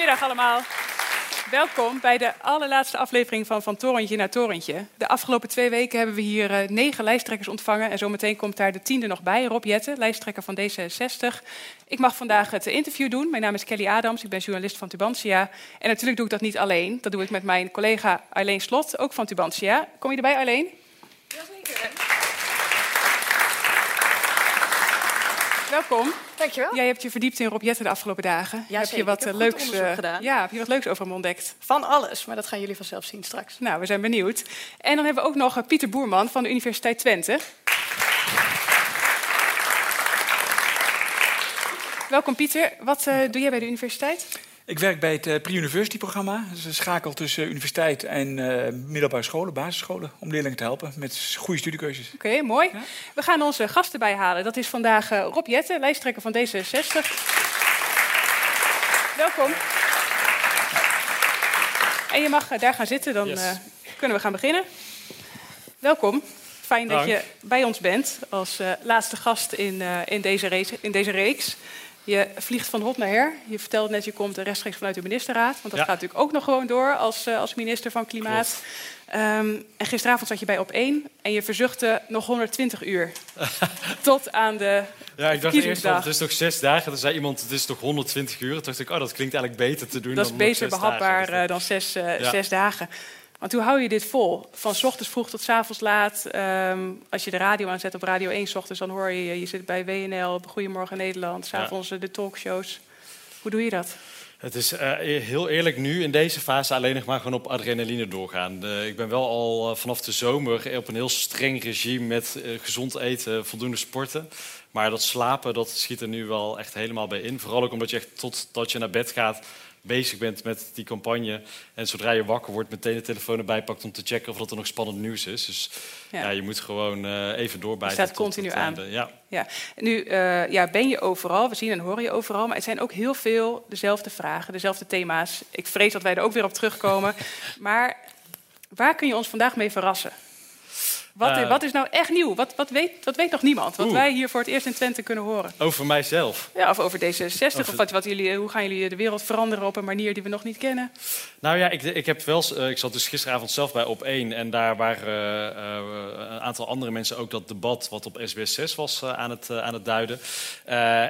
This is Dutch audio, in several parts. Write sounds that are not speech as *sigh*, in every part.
Goedemiddag allemaal. Welkom bij de allerlaatste aflevering van Van Torentje naar Torentje. De afgelopen twee weken hebben we hier uh, negen lijsttrekkers ontvangen. En zometeen komt daar de tiende nog bij, Rob Jette, lijsttrekker van D66. Ik mag vandaag het interview doen. Mijn naam is Kelly Adams, ik ben journalist van Tubantia. En natuurlijk doe ik dat niet alleen. Dat doe ik met mijn collega Arleen Slot, ook van Tubantia. Kom je erbij, Arleen? Jazeker. Welkom. Dankjewel. Jij hebt je verdiept in Rob Jetten de afgelopen dagen. Ja, heb je wat heb eh, leuks eh, gedaan. Ja, heb je wat leuks over hem ontdekt? Van alles, maar dat gaan jullie vanzelf zien straks. Nou, we zijn benieuwd. En dan hebben we ook nog eh, Pieter Boerman van de Universiteit Twente. Welkom Pieter. Wat doe jij bij de universiteit? Ik werk bij het eh, Pre-University-programma. Dat is een schakel tussen universiteit en eh, middelbare scholen, basisscholen... om leerlingen te helpen met goede studiekeuzes. Oké, mooi. We gaan onze gasten bijhalen. Dat is vandaag eh, Rob Jette, lijsttrekker van D66. Welkom. En je mag daar gaan zitten, dan Yes. eh, kunnen we gaan beginnen. Welkom. Fijn dat je bij ons bent als eh, laatste gast in, eh, in, deze race, in deze reeks. Je vliegt van hot naar her. Je vertelde net, je komt rechtstreeks vanuit de ministerraad. Want dat Ja. gaat natuurlijk ook nog gewoon door als, eh, als minister van Klimaat. Ehm, en gisteravond zat je bij op 1 en je verzuchtte nog 120 uur. *laughs* Tot aan de Ja, ik dacht eerst van, het is nog zes dagen. Toen zei iemand, het is toch 120 uur. Toen dacht ik, oh, dat klinkt eigenlijk beter te doen Dat is dan beter zes behapbaar dagen. eh, dan zes, eh, Ja. zes dagen. Want hoe hou je dit vol? Van 's ochtends vroeg tot 's avonds laat. Ehm, als je de radio aanzet op Radio 1 's ochtends, dan hoor je... je zit bij WNL, Goedemorgen Nederland, s'avonds avonds de talkshows. Hoe doe je dat? Het is eh, heel eerlijk nu in deze fase alleen nog maar gewoon op adrenaline doorgaan. Eh, ik ben wel al eh, vanaf de zomer op een heel streng regime met eh, gezond eten, voldoende sporten. Maar dat slapen, dat schiet er nu wel echt helemaal bij in. Vooral ook omdat je echt totdat je naar bed gaat bezig bent met die campagne. En zodra je wakker wordt, meteen de telefoon erbij pakt om te checken of dat er nog spannend nieuws is. Dus Ja. ja, je moet gewoon eh, even doorbijten. staat tot continu het aan. Ja. Nu eh, ja, ben je overal, we zien en horen je overal, maar het zijn ook heel veel dezelfde vragen, dezelfde thema's. Ik vrees dat wij er ook weer op terugkomen. *laughs* maar waar kun je ons vandaag mee verrassen? Wat, Eh. wat is nou echt nieuw? Wat, wat, weet, wat weet nog niemand? Wat wij hier voor het eerst in Twente kunnen horen? Over mijzelf. Ja, of over D66, of wat, wat jullie, hoe gaan jullie de wereld veranderen op een manier die we nog niet kennen? Nou ja, ik, ik, heb wel, eh, ik zat dus gisteravond zelf bij Op 1 en daar waren eh, een aantal andere mensen ook dat debat wat op SBS 6 was aan, het, aan het duiden.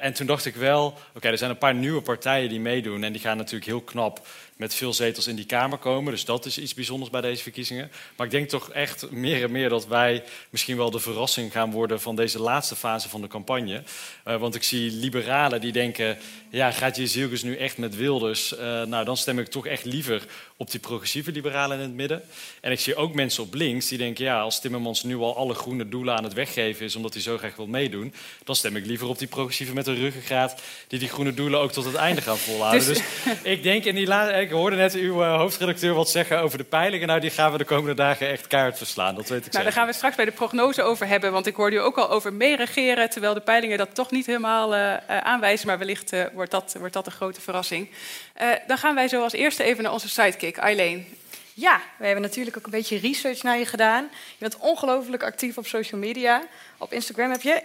En toen dacht ik wel, oké, er zijn een paar nieuwe partijen die meedoen en die gaan natuurlijk heel knap met veel zetels in die Kamer komen. Dus dat is iets bijzonders bij deze verkiezingen. Maar ik denk toch echt meer en meer dat wij misschien wel de verrassing gaan worden van deze laatste fase van de campagne. Eh, want ik zie liberalen die denken, ja, gaat je Zielkes nu echt met Wilders? Eh, nou, dan stem ik toch echt liever op die progressieve liberalen in het midden. En ik zie ook mensen op links die denken, ja, als Timmermans nu al alle groene doelen aan het weggeven is, omdat hij zo graag wil meedoen, dan stem ik liever op die progressieve met een ruggengraat die die groene doelen ook tot het einde gaan volhouden. Dus- Dus, ik denk in die laatste, ik hoorde net uw eh, hoofdredacteur wat zeggen over de peilingen. Nou, die gaan we de komende dagen echt kaart verslaan. Dat weet ik Nou, zeker. daar gaan we straks bij de prognose over hebben. Want ik hoorde u ook al over meeregeren. Terwijl de peilingen dat toch niet helemaal eh, aanwijzen. Maar wellicht wordt, dat, wordt dat een grote verrassing. Eh, dan gaan wij zo als eerste even naar onze sidekick, Eileen. Ja, we hebben natuurlijk ook een beetje research naar je gedaan. Je bent ongelooflijk actief op social media. Op Instagram heb je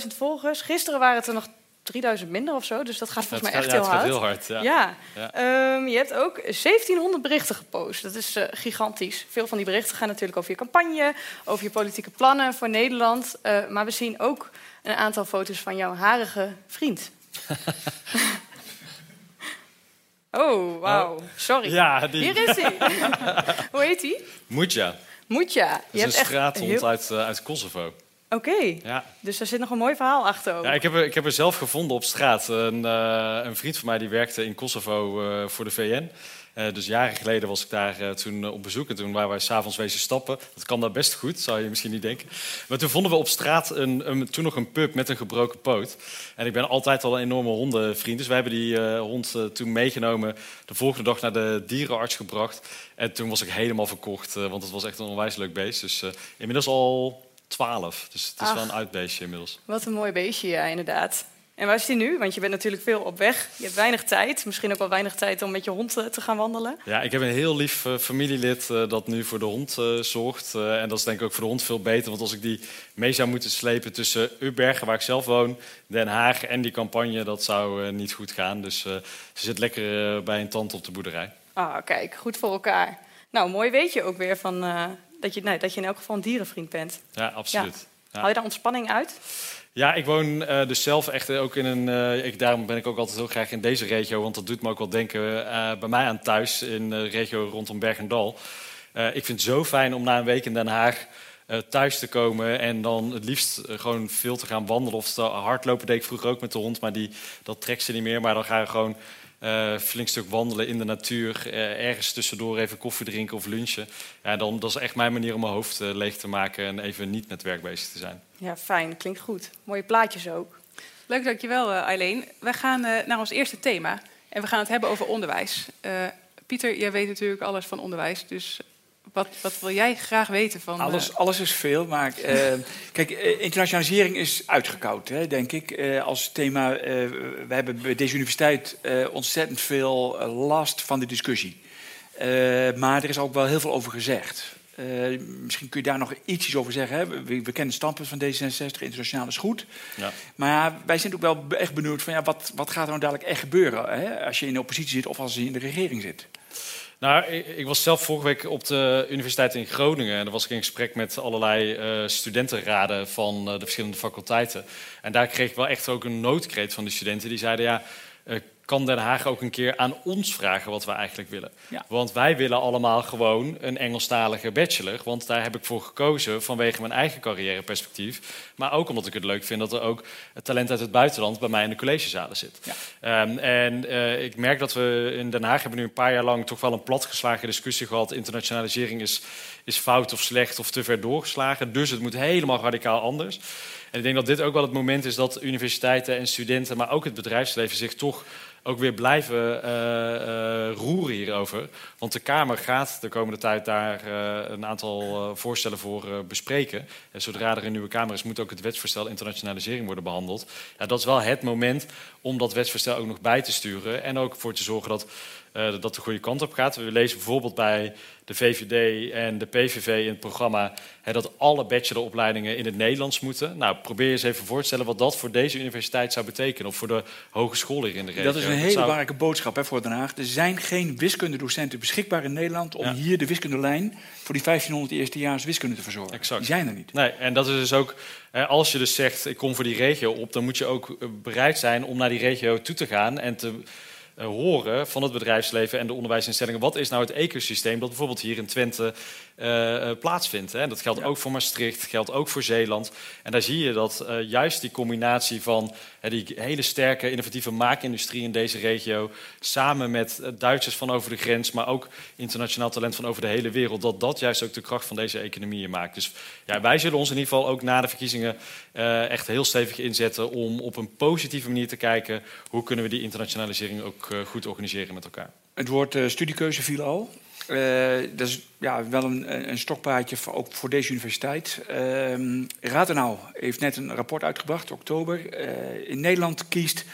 81.000 volgers. Gisteren waren het er nog 3000 minder of zo. Dus dat gaat volgens mij echt heel ja, hard. heel hard. Ja. Ja. Ehm, je hebt ook 1700 berichten gepost. Dat is eh, gigantisch. Veel van die berichten gaan natuurlijk over je campagne, over je politieke plannen voor Nederland. Eh, maar we zien ook een aantal foto's van jouw harige vriend. *laughs* oh, wauw. Sorry. Ja, die Hier is hij. *laughs* Hoe heet hij? Muja. Moetja. Dat is een straathond heel... uit, eh, uit Kosovo. Oké, ja. dus er zit nog een mooi verhaal achter ook. Ja, ik, heb er, ik heb er zelf gevonden op straat. Een, uh, een vriend van mij die werkte in Kosovo uh, voor de VN. Uh, dus jaren geleden was ik daar uh, toen op bezoek. En toen waren wij s'avonds wezen stappen. Dat kan daar best goed, zou je misschien niet denken. Maar toen vonden we op straat een, een, toen nog een pub met een gebroken poot. En ik ben altijd al een enorme hondenvriend. Dus wij hebben die hond toen meegenomen. De volgende dag naar de dierenarts gebracht. En toen was ik helemaal verkocht. want het was echt een onwijs leuk beest. Dus inmiddels al 12. Dus het is wel een uitbeestje inmiddels. Wat een mooi beestje, ja, inderdaad. En waar is hij nu? Want je bent natuurlijk veel op weg. Je hebt weinig tijd. Misschien ook wel weinig tijd om met je hond te gaan wandelen. Ja, ik heb een heel lief uh, familielid uh, dat nu voor de hond uh, zorgt. en dat is denk ik ook voor de hond veel beter. Want als ik die mee zou moeten slepen tussen Ubbergen, waar ik zelf woon, Den Haag en die campagne, dat zou niet goed gaan. Dus ze zit lekker bij een tante op de boerderij. Ah, kijk, goed voor elkaar. Nou, mooi weet je ook weer van dat je, nee, dat je in elk geval een dierenvriend bent. Ja, absoluut. Ja. Haal je daar ontspanning uit? Ja, ik woon uh, dus zelf echt ook in een. Uh, ik, daarom ben ik ook altijd heel graag in deze regio, want dat doet me ook wel denken bij mij aan thuis in de regio rondom Bergendal. ik vind het zo fijn om na een week in Den Haag thuis te komen en dan het liefst gewoon veel te gaan wandelen of te hardlopen. deed ik vroeger ook met de hond, maar die, dat trekt ze niet meer. Maar dan ga je gewoon uh, flink stuk wandelen in de natuur. Uh, ergens tussendoor even koffie drinken of lunchen. Ja, dan, dat is echt mijn manier om mijn hoofd uh, leeg te maken en even niet met werk bezig te zijn. Ja, fijn. Klinkt goed. Mooie plaatjes ook. Leuk, dankjewel Eileen. We gaan naar ons eerste thema. En we gaan het hebben over onderwijs. Pieter, jij weet natuurlijk alles van onderwijs. Dus wat, wat, wil jij graag weten van... Alles, alles is veel, maar uh, *laughs* kijk, internationalisering is uitgekoud, hè, denk ik. Uh, als thema, uh, we hebben bij deze universiteit ontzettend veel last van de discussie. maar er is ook wel heel veel over gezegd. misschien kun je daar nog iets over zeggen. Hè? We, we, kennen het standpunt van D66, internationaal is goed. Ja. Maar wij zijn ook wel echt benieuwd van ja, wat, wat gaat er nou dadelijk echt gebeuren... Hè? als je in de oppositie zit of als je in de regering zit. Nou, ik, was zelf vorige week op de Universiteit in Groningen. En daar was ik in gesprek met allerlei uh, studentenraden van uh, de verschillende faculteiten. En daar kreeg ik wel echt ook een noodkreet van de studenten. Die zeiden, ja, uh, kan Den Haag ook een keer aan ons vragen wat we eigenlijk willen. Want wij willen allemaal gewoon een Engelstalige bachelor. Want daar heb ik voor gekozen vanwege mijn eigen carrièreperspectief. Maar ook omdat ik het leuk vind dat er ook talent uit het buitenland bij mij in de collegezalen zit. Ja. Um, en uh, ik merk dat we in Den Haag hebben nu een paar jaar lang toch wel een platgeslagen discussie gehad. Internationalisering is, is fout of slecht of te ver doorgeslagen. Dus het moet helemaal radicaal anders. En ik denk dat dit ook wel het moment is dat universiteiten en studenten, maar ook het bedrijfsleven zich toch ook weer blijven uh, uh, roeren hierover. Want de Kamer gaat de komende tijd daar uh, een aantal voorstellen voor bespreken. En zodra er een nieuwe Kamer is, moet ook het wetsvoorstel internationalisering worden behandeld. Ja, dat is wel het moment om dat wetsvoorstel ook nog bij te sturen. En ook voor te zorgen dat uh, dat de goede kant op gaat. We lezen bijvoorbeeld bij de VVD en de PVV in het programma hè, dat alle bacheloropleidingen in het Nederlands moeten. Nou, probeer je eens even voor te stellen wat dat voor deze universiteit zou betekenen. Of voor de hogeschool hier in de regio. Dat is een hele belangrijke boodschap hè, voor Den Haag. Er zijn geen wiskundedocenten beschikbaar in Nederland om hier de wiskundelijn voor die 1500 eerstejaars wiskunde te verzorgen. Exact. Die zijn er niet. Nee, en dat is dus ook, als je dus zegt ik kom voor die regio op, dan moet je ook eh, bereid zijn om naar die regio toe te gaan en te horen van het bedrijfsleven en de onderwijsinstellingen. Wat is nou het ecosysteem dat bijvoorbeeld hier in Twente uh, plaatsvindt? Hè? Dat geldt ook voor Maastricht, geldt ook voor Zeeland. En daar zie je dat uh, juist die combinatie van die hele sterke innovatieve maakindustrie in deze regio, samen met Duitsers van over de grens, maar ook internationaal talent van over de hele wereld, dat dat juist ook de kracht van deze economieën maakt. Dus ja, wij zullen ons in ieder geval ook na de verkiezingen echt heel stevig inzetten om op een positieve manier te kijken hoe kunnen we die internationalisering ook goed organiseren met elkaar. Het woord studiekeuze viel al. Uh, dat is ja, wel een, een stokpaardje voor, ook voor deze universiteit. Uh, Ratenau heeft net een rapport uitgebracht, oktober. in Nederland kiest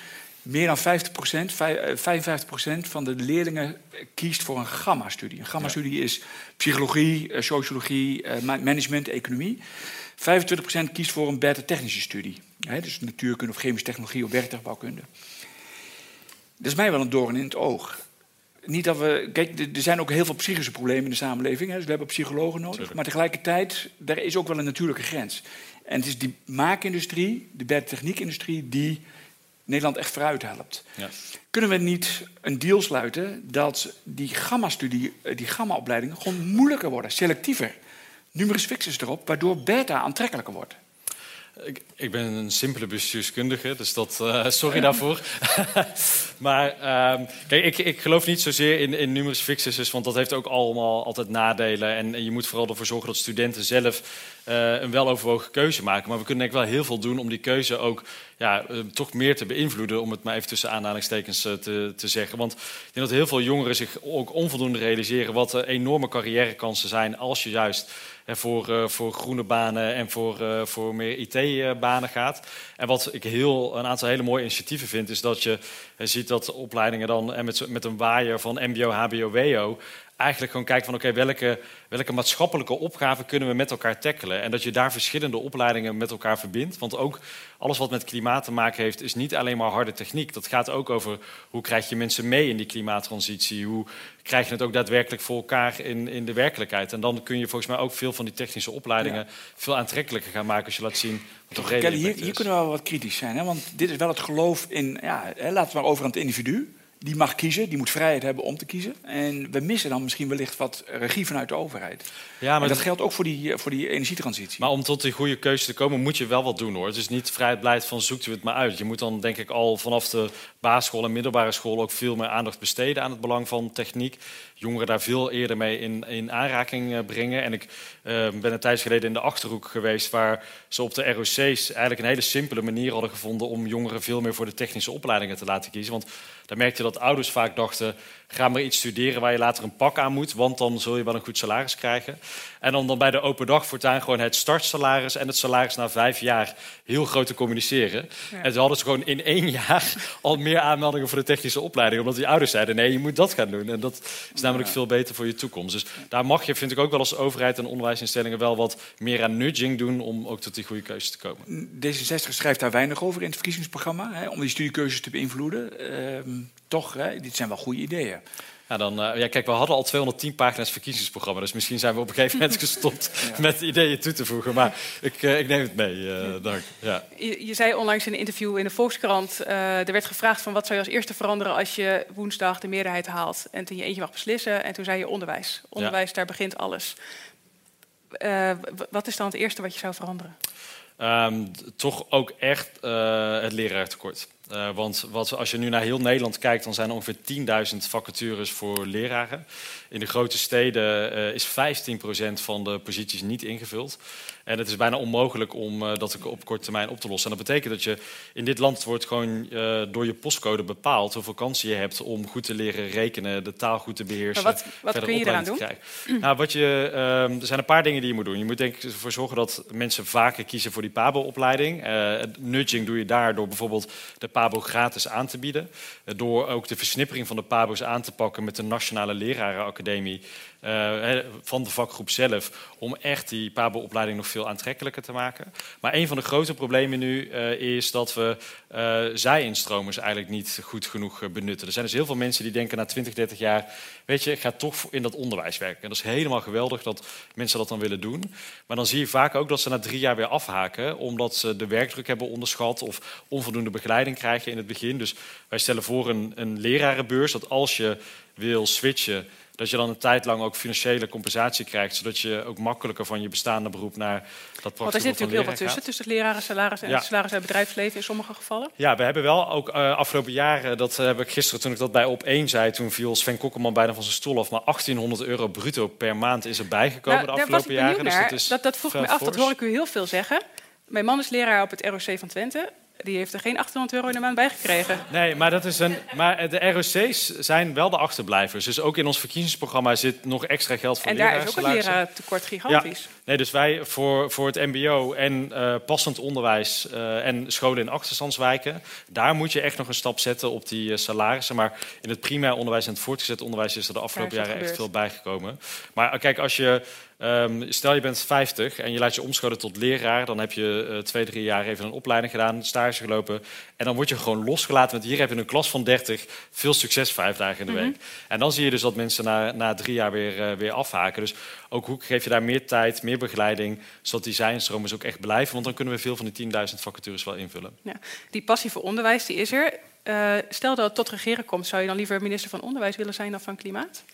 meer dan 50 procent, 55 procent van de leerlingen kiest voor een gamma-studie. Een gamma-studie is psychologie, sociologie, management, economie. 25 procent kiest voor een beta technische studie. Dus natuurkunde of chemische technologie of werktuigbouwkunde. Dat is mij wel een doorn in het oog. Niet dat we. Kijk, er zijn ook heel veel psychische problemen in de samenleving. Hè, dus we hebben psychologen nodig. Maar tegelijkertijd, er is ook wel een natuurlijke grens. En het is die maakindustrie, de techniekindustrie, die Nederland echt vooruit helpt. Ja. Kunnen we niet een deal sluiten dat die gamma-studie, eh, die gamma-opleidingen gewoon moeilijker worden, selectiever? Numerus fixus erop, waardoor beta aantrekkelijker wordt. Ik, ben een simpele bestuurskundige, dus dat, uh, sorry daarvoor. *laughs* maar uh, kijk, ik, ik, geloof niet zozeer in, in numerous fixes, want dat heeft ook allemaal altijd nadelen. En, en je moet vooral ervoor zorgen dat studenten zelf uh, een weloverwogen keuze maken. Maar we kunnen denk ik wel heel veel doen om die keuze ook ja, uh, toch meer te beïnvloeden, om het maar even tussen aanhalingstekens uh, te, te zeggen. Want ik denk dat heel veel jongeren zich ook onvoldoende realiseren wat enorme carrièrekansen zijn als je juist voor, voor groene banen en voor, voor meer IT-banen gaat. En wat ik heel, een aantal hele mooie initiatieven vind, is dat je ziet dat opleidingen dan en met, met een waaier van MBO, HBO, WO eigenlijk gewoon kijkt van oké, okay, welke, welke maatschappelijke opgaven kunnen we met elkaar tackelen? En dat je daar verschillende opleidingen met elkaar verbindt. Want ook alles wat met klimaat te maken heeft, is niet alleen maar harde techniek. Dat gaat ook over hoe krijg je mensen mee in die klimaattransitie? Hoe krijg je het ook daadwerkelijk voor elkaar in, in de werkelijkheid? En dan kun je volgens mij ook veel van die technische opleidingen ja. veel aantrekkelijker gaan maken als je laat zien wat Kelly, hier, hier kunnen we wel wat kritisch zijn. Hè? Want dit is wel het geloof in, ja, hè, laten we maar over aan het individu die mag kiezen, die moet vrijheid hebben om te kiezen. En we missen dan misschien wellicht wat regie vanuit de overheid. Ja, maar dat geldt ook voor die, voor die energietransitie. Maar om tot die goede keuze te komen, moet je wel wat doen hoor. Het is niet vrijheid van zoekt u het maar uit. Je moet dan denk ik al vanaf de basisschool en middelbare school ook veel meer aandacht besteden aan het belang van techniek. Jongeren daar veel eerder mee in, in aanraking eh, brengen. En ik uh, ben een tijd geleden in de achterhoek geweest, waar ze op de ROC's eigenlijk een hele simpele manier hadden gevonden om jongeren veel meer voor de technische opleidingen te laten kiezen. Want daar merkte dat ouders vaak dachten: ga maar iets studeren waar je later een pak aan moet, want dan zul je wel een goed salaris krijgen. En om dan bij de open dag voortaan gewoon het startsalaris en het salaris na vijf jaar heel groot te communiceren. Ja. En toen hadden ze gewoon in één jaar *laughs* al meer aanmeldingen voor de technische opleiding, omdat die ouders zeiden: nee, je moet dat gaan doen. En dat is namelijk veel beter voor je toekomst. Dus daar mag je, vind ik ook wel als overheid en onderwijsinstellingen wel wat meer aan nudging doen om ook tot die goede keuze te komen. D66 schrijft daar weinig over in het verkiezingsprogramma, hè, om die studiekeuzes te beïnvloeden. Uh, toch, hè, dit zijn wel goede ideeën. Ja, dan, uh, ja, kijk, we hadden al 210 pagina's verkiezingsprogramma, dus misschien zijn we op een gegeven moment *laughs* gestopt ja. met ideeën toe te voegen. Maar ik, uh, ik neem het mee, uh, dank. Ja. Je, je, zei onlangs in een interview in de Volkskrant, er werd gevraagd van wat zou je als eerste veranderen als je woensdag de meerderheid haalt en toen je eentje mag beslissen. En toen zei je onderwijs. Onderwijs, ja. daar begint alles. wat is dan het eerste wat je zou veranderen? Um, toch ook echt het leraartekort. Uh, want wat, als je nu naar heel Nederland kijkt, dan zijn er ongeveer 10.000 vacatures voor leraren. In de grote steden uh, is 15% van de posities niet ingevuld. En het is bijna onmogelijk om uh, dat op korte termijn op te lossen. En dat betekent dat je in dit land wordt gewoon door je postcode bepaald hoeveel kansen je hebt om goed te leren rekenen, de taal goed te beheersen. Maar wat, wat kun je eraan doen? Nou, wat je, ehm, er zijn een paar dingen die je moet doen. Je moet denk ik ervoor zorgen dat mensen vaker kiezen voor die PABO-opleiding. nudging doe je daar door bijvoorbeeld de PABO gratis aan te bieden. Door ook de versnippering van de PABO's aan te pakken met de Nationale Lerarenacademie. Uh, van de vakgroep zelf, om echt die PABO-opleiding nog veel aantrekkelijker te maken. Maar een van de grote problemen nu uh, is dat we uh, zij-instromers eigenlijk niet goed genoeg benutten. Er zijn dus heel veel mensen die denken na 20, 30 jaar, weet je, ik ga toch in dat onderwijs werken. En dat is helemaal geweldig dat mensen dat dan willen doen. Maar dan zie je vaak ook dat ze na drie jaar weer afhaken, omdat ze de werkdruk hebben onderschat of onvoldoende begeleiding krijgen in het begin. Dus wij stellen voor een, een lerarenbeurs, dat als je wil switchen dat je dan een tijd lang ook financiële compensatie krijgt, zodat je ook makkelijker van je bestaande beroep naar dat praktische Want er zit natuurlijk heel wat tussen, tussen het lerarensalaris en ja. het salaris uit bedrijfsleven in sommige gevallen. Ja, we hebben wel ook uh, afgelopen jaren, dat heb ik gisteren toen ik dat bij op 1 zei, toen viel Sven Kokkelman bijna van zijn stoel af, maar 1800 euro bruto per maand is er bijgekomen nou, de afgelopen jaren. Dus dat, dat vroeg me af, dat hoor ik u heel veel zeggen. Mijn man is leraar op het ROC van Twente die heeft er geen 800 euro in de maand bij gekregen. Nee, maar, dat is een, maar de ROC's zijn wel de achterblijvers. Dus ook in ons verkiezingsprogramma zit nog extra geld voor En daar is ook het tekort gigantisch. Ja. Nee, dus wij voor, voor het mbo en uh, passend onderwijs uh, en scholen in achterstandswijken... daar moet je echt nog een stap zetten op die uh, salarissen. Maar in het primair onderwijs en het voortgezet onderwijs... is er de afgelopen jaren echt veel bijgekomen. Maar kijk, als je... Um, stel je bent 50 en je laat je omscholen tot leraar, dan heb je uh, twee, drie jaar even een opleiding gedaan, stage gelopen. En dan word je gewoon losgelaten. Want hier heb je een klas van 30, veel succes vijf dagen in de week. Mm -hmm. En dan zie je dus dat mensen na, na drie jaar weer, uh, weer afhaken. Dus ook hoe geef je daar meer tijd, meer begeleiding, zodat die zijnstromers ook echt blijven. Want dan kunnen we veel van die 10.000 vacatures wel invullen. Ja, die passie voor onderwijs, die is er. Uh, stel dat het tot regeren komt, zou je dan liever minister van Onderwijs willen zijn dan van Klimaat?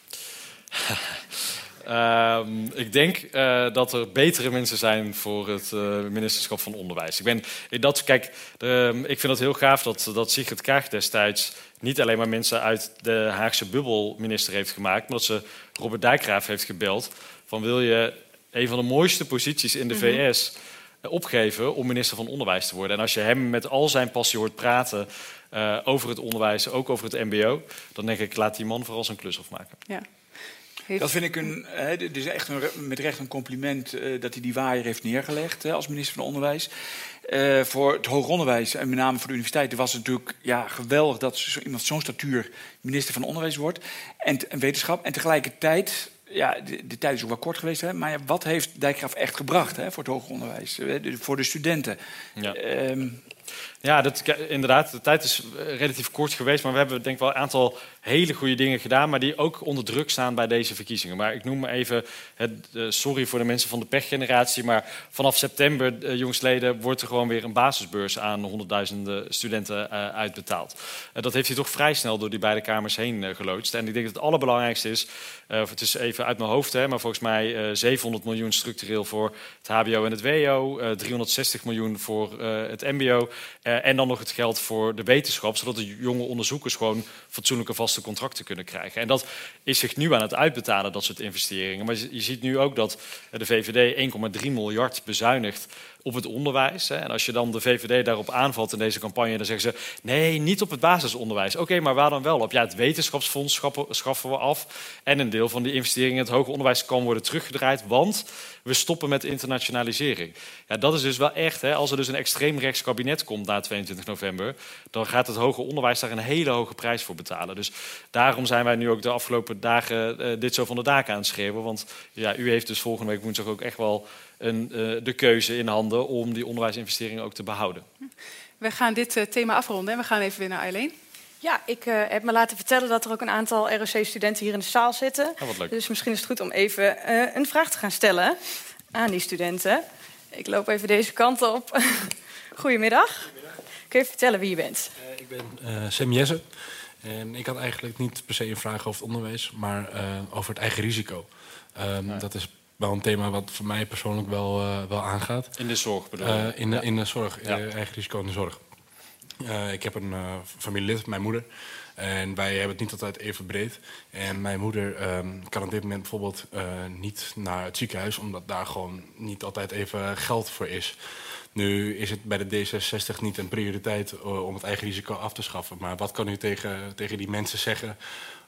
*laughs* Ehm, ik denk uh, dat er betere mensen zijn voor het uh, ministerschap van Onderwijs. Ik, ben, dat, kijk, de, ik vind het heel gaaf dat, dat Sigrid Kaag destijds niet alleen maar mensen uit de Haagse bubbel minister heeft gemaakt, maar dat ze Robert Dijkgraaf heeft gebeld van wil je een van de mooiste posities in de -hmm. VS opgeven om minister van Onderwijs te worden. En als je hem met al zijn passie hoort praten over het onderwijs, ook over het MBO, dan denk ik, laat die man vooral zijn klus afmaken. Ja. Dat vind ik een, het is echt een, met recht een compliment uh, dat hij die waaier heeft neergelegd hè, als minister van Onderwijs. Uh, voor het hoger onderwijs en met name voor de universiteiten was het natuurlijk ja, geweldig dat zo, iemand zo'n statuur minister van Onderwijs wordt en, en wetenschap. En tegelijkertijd ja, de, de, tijd is ook wel kort geweest, hè, maar wat heeft Dijkgraaf echt gebracht hè, voor het hoger onderwijs, voor de studenten? Ja. Um, ja, dat, inderdaad, de tijd is relatief kort geweest, maar we hebben denk ik wel een aantal hele goede dingen gedaan, maar die ook onder druk staan bij deze verkiezingen. Maar ik noem even, het, sorry voor de mensen van de pechgeneratie, maar vanaf september, uh, jongsleden, wordt er gewoon weer een basisbeurs aan honderdduizenden studenten uh, uitbetaald. dat heeft hij toch vrij snel door die beide kamers heen geloodst. En ik denk dat het allerbelangrijkste is, het is even uit mijn hoofd, hè, maar volgens mij 700 miljoen structureel voor het HBO en het WO, 360 miljoen voor het MBO en dan nog het geld voor de wetenschap, zodat de jonge onderzoekers gewoon fatsoenlijke vaste contracten kunnen krijgen. En dat is zich nu aan het uitbetalen, dat soort investeringen. Maar je ziet nu ook dat de VVD 1,3 miljard bezuinigt op het onderwijs. Hè. En als je dan de VVD daarop aanvalt in deze campagne, dan zeggen ze: nee, niet op het basisonderwijs. Oké, maar waar dan wel op? Ja, het wetenschapsfonds schaffen we af. En een deel van die investeringen in het hoger onderwijs kan worden teruggedraaid, want we stoppen met internationalisering. Ja, dat is dus wel echt, hè, als er dus een extreem rechts kabinet komt na 22 november, dan gaat het hoger onderwijs daar een hele hoge prijs voor betalen. Dus daarom zijn wij nu ook de afgelopen dagen uh, dit zo van de daken aan het schreeuwen. Want ja, u heeft dus volgende week woensdag ook echt wel een, uh, de keuze in handen om die onderwijsinvesteringen ook te behouden. We gaan dit uh, thema afronden en we gaan even weer naar Eileen. Ja, ik uh, heb me laten vertellen dat er ook een aantal ROC-studenten hier in de zaal zitten. Oh, dus misschien is het goed om even uh, een vraag te gaan stellen aan die studenten. Ik loop even deze kant op. Goedemiddag. *laughs* Goedemiddag. Kun je vertellen wie je bent? Uh, ik ben Sam Jesse. En ik had eigenlijk niet per se een vraag over het onderwijs, maar over het eigen risico. Um, ja. Dat is wel een thema wat voor mij persoonlijk wel, wel aangaat. In de zorg bedoel je? in, de, ja. in de zorg, ja. eigen risico in de zorg. Ik heb een familielid, mijn moeder. En wij hebben het niet altijd even breed. En mijn moeder um, kan op dit moment bijvoorbeeld niet naar het ziekenhuis, omdat daar gewoon niet altijd even geld voor is. Nu is het bij de D66 niet een prioriteit om het eigen risico af te schaffen. Maar wat kan u tegen, tegen die mensen zeggen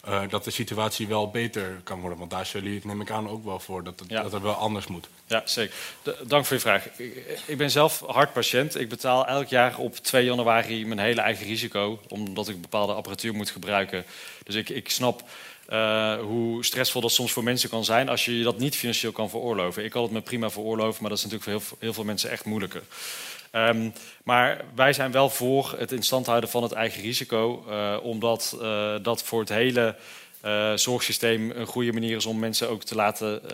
uh, dat de situatie wel beter kan worden. Want daar zullen jullie, neem ik aan, ook wel voor dat het, ja. dat het wel anders moet. Ja, zeker. De, dank voor je vraag. Ik, ik, ben zelf hartpatiënt. Ik betaal elk jaar op 2 januari mijn hele eigen risico, omdat ik bepaalde apparatuur moet gebruiken. Dus ik, ik snap uh, hoe stressvol dat soms voor mensen kan zijn als je je dat niet financieel kan veroorloven. Ik kan het me prima veroorloven, maar dat is natuurlijk voor heel, heel veel mensen echt moeilijker. Um, maar wij zijn wel voor het in stand houden van het eigen risico, uh, omdat uh, dat voor het hele uh, zorgsysteem een goede manier is om mensen ook te laten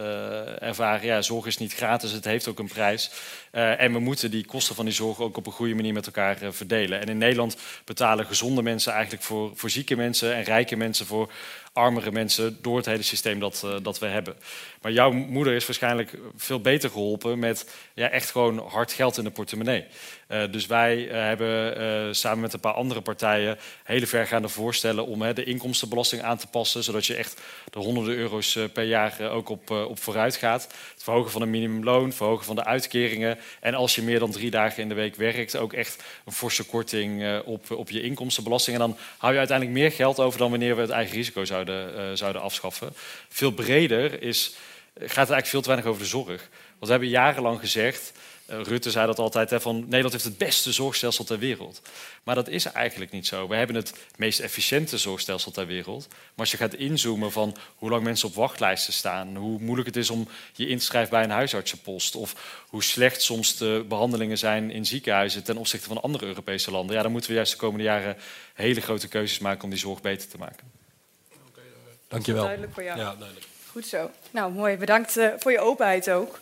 ervaren. Ja, zorg is niet gratis, het heeft ook een prijs. En we moeten die kosten van die zorg ook op een goede manier met elkaar verdelen. En in Nederland betalen gezonde mensen eigenlijk voor, voor zieke mensen en rijke mensen voor armere mensen door het hele systeem dat, uh, dat we hebben. Maar jouw moeder is waarschijnlijk veel beter geholpen met ja, echt gewoon hard geld in de portemonnee. Uh, dus wij uh, hebben samen met een paar andere partijen hele vergaande voorstellen om de inkomstenbelasting aan te passen, zodat je echt de honderden euro's per jaar ook op, op vooruit gaat. Het verhogen van de minimumloon, verhogen van de uitkeringen. En als je meer dan drie dagen in de week werkt, ook echt een forse korting op, op je inkomstenbelasting. En dan hou je uiteindelijk meer geld over dan wanneer we het eigen risico zouden zouden, uh, zouden afschaffen. Veel breder is, gaat het eigenlijk veel te weinig over de zorg. Want we hebben jarenlang gezegd, uh, Rutte zei dat altijd, hè, van Nederland heeft het beste zorgstelsel ter wereld. Maar dat is eigenlijk niet zo. We hebben het meest efficiënte zorgstelsel ter wereld. Maar als je gaat inzoomen van hoe lang mensen op wachtlijsten staan, hoe moeilijk het is om je in te schrijven bij een huisartsenpost, of hoe slecht soms de behandelingen zijn in ziekenhuizen ten opzichte van andere Europese landen, ja, dan moeten we juist de komende jaren hele grote keuzes maken om die zorg beter te maken. Dankjewel. Duidelijk voor jou. Ja, duidelijk. Goed zo. Nou, mooi. Bedankt uh, voor je openheid ook.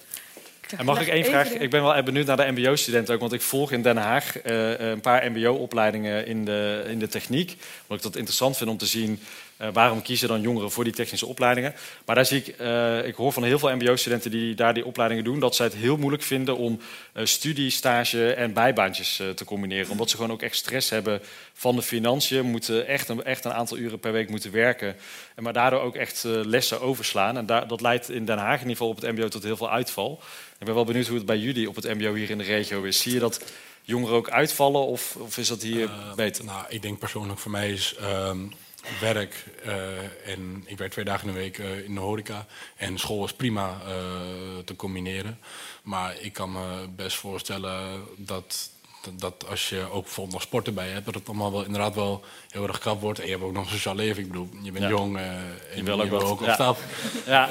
En mag ik één vraag? Ik ben wel benieuwd naar de MBO-studenten ook, want ik volg in Den Haag uh, een paar MBO-opleidingen in de, in de techniek. Wat ik dat interessant vind om te zien Uh, waarom kiezen dan jongeren voor die technische opleidingen? Maar daar zie ik, uh, ik hoor van heel veel MBO-studenten die daar die opleidingen doen, dat zij het heel moeilijk vinden om uh, studie, stage en bijbaantjes te combineren. Omdat ze gewoon ook echt stress hebben van de financiën, moeten echt een, echt een aantal uren per week moeten werken. En maar daardoor ook echt lessen overslaan. En daar, dat leidt in Den Haag in ieder geval op het MBO tot heel veel uitval. Ik ben wel benieuwd hoe het bij jullie op het MBO hier in de regio is. Zie je dat jongeren ook uitvallen of, of is dat hier beter? Nou, ik denk persoonlijk voor mij is. Ehm, werk uh, en ik werk twee dagen in de week uh, in de horeca. En school is prima uh, te combineren. Maar ik kan me best voorstellen dat dat als je ook bijvoorbeeld nog sport erbij hebt, dat het allemaal wel inderdaad wel heel erg krap wordt. En je hebt ook nog een sociaal leven. Ik bedoel, je bent jong uh, en je wil ook, ook op stap. Ja.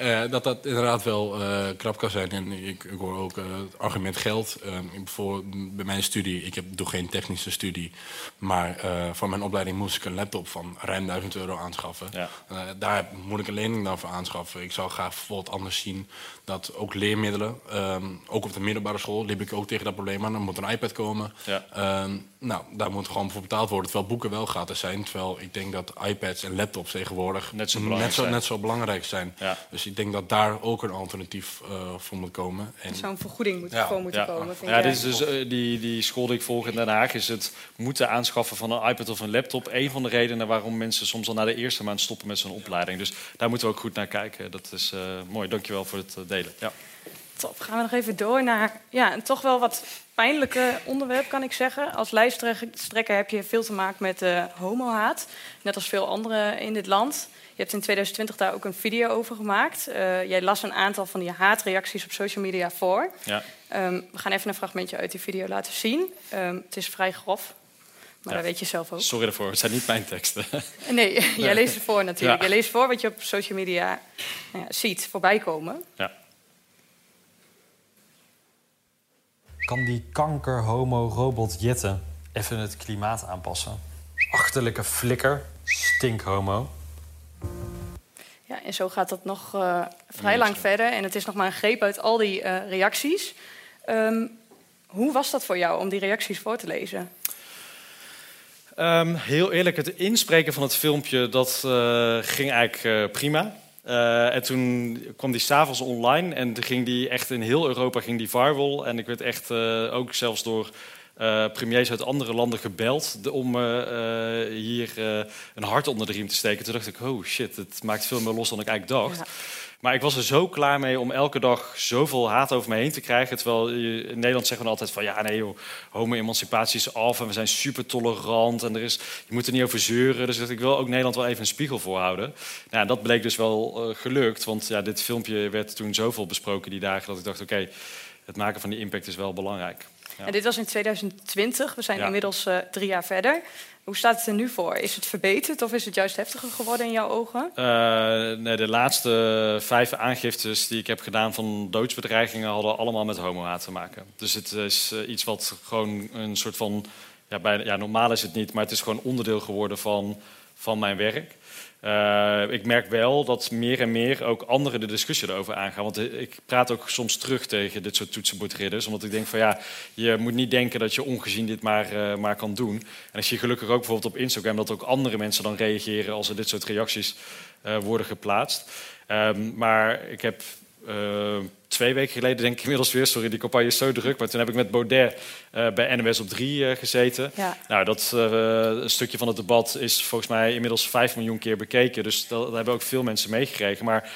uh, *laughs* dat dat inderdaad wel uh, krap kan zijn. En ik, ik hoor ook het argument geld. voor, bij mijn studie, ik heb, doe geen technische studie, maar voor mijn opleiding moest ik een laptop van ruim 1000 euro aanschaffen. Ja. daar moet ik een lening dan voor aanschaffen. Ik zou graag bijvoorbeeld anders zien dat ook leermiddelen, um, ook op de middelbare school, liep ik ook tegen dat probleem aan. Er moet een iPad komen. Ja. Um, nou, daar moet gewoon voor betaald worden, terwijl boeken wel gratis zijn. Terwijl ik denk dat iPads en laptops tegenwoordig net zo belangrijk, net zo, zijn. Net zo belangrijk zijn. Ja. Dus ik denk dat daar ook een alternatief uh, voor moet komen. En Zo'n vergoeding moet ja. voor moeten ja. komen. Vind ja, dit is dus, uh, die, die school die ik volg in Den Haag is het moeten aanschaffen van een iPad of een laptop. Een van de redenen waarom mensen soms al na de eerste maand stoppen met zo'n opleiding. Dus daar moeten we ook goed naar kijken. Dat is uh, mooi. Dankjewel voor het delen. Ja. Top. Gaan we nog even door naar ja, een toch wel wat pijnlijke onderwerp, kan ik zeggen. Als lijsttrekker heb je veel te maken met uh, homohaat. Net als veel anderen in dit land. Je hebt in 2020 daar ook een video over gemaakt. Uh, jij las een aantal van die haatreacties op social media voor. Ja. Um, we gaan even een fragmentje uit die video laten zien. Um, het is vrij grof, maar ja. dat weet je zelf ook. Sorry ervoor, het zijn niet mijn teksten. *laughs* Nee, *laughs* jij leest het voor natuurlijk. Ja. Jij leest voor wat je op social media nou ziet voorbij komen. Ja. Kan die kanker-homo-robot Jetten even het klimaat aanpassen? Achterlijke flikker, stinkhomo. Ja, en zo gaat dat nog uh, vrij lang verder. En het is nog maar een greep uit al die uh, reacties. Um, hoe was dat voor jou om die reacties voor te lezen? Um, heel eerlijk, het inspreken van het filmpje dat uh, ging eigenlijk prima. Uh, en toen kwam die s'avonds online en ging die echt in heel Europa ging die viral. En ik werd echt uh, ook zelfs door uh, premiers uit andere landen gebeld om hier een hart onder de riem te steken. Toen dacht ik, oh shit, het maakt veel meer los dan ik eigenlijk dacht. Maar ik was er zo klaar mee om elke dag zoveel haat over me heen te krijgen. Terwijl in Nederland zeggen we altijd van ja, nee joh, homo-emancipatie is af en we zijn super tolerant en er is, je moet er niet over zeuren. Dus ik wil ook Nederland wel even een spiegel voorhouden. Nou, dat bleek dus wel uh, gelukt, want ja, dit filmpje werd toen zoveel besproken die dagen dat ik dacht oké, okay, het maken van die impact is wel belangrijk. Ja. En dit was in 2020, we zijn ja. inmiddels uh, drie jaar verder. Hoe staat het er nu voor? Is het verbeterd of is het juist heftiger geworden in jouw ogen? Uh, nee, de laatste vijf aangiftes die ik heb gedaan van doodsbedreigingen hadden allemaal met homohaat te maken. Dus het is uh, iets wat gewoon een soort van. Ja, bij, ja, normaal is het niet, maar het is gewoon onderdeel geworden van, van mijn werk. Uh, ik merk wel dat meer en meer ook anderen de discussie erover aangaan. Want ik praat ook soms terug tegen dit soort toetsenbordridders. Omdat ik denk van ja, je moet niet denken dat je ongezien dit maar, uh, maar kan doen. En ik zie gelukkig ook bijvoorbeeld op Instagram dat ook andere mensen dan reageren als er dit soort reacties worden geplaatst. Um, maar ik heb uh, twee weken geleden, denk ik inmiddels weer. Sorry, die campagne is zo druk. Maar toen heb ik met Baudet uh, bij NWS op 3 uh, gezeten. Ja. Nou, dat uh, stukje van het debat is volgens mij inmiddels 5 miljoen keer bekeken. Dus dat, dat hebben ook veel mensen meegekregen. Maar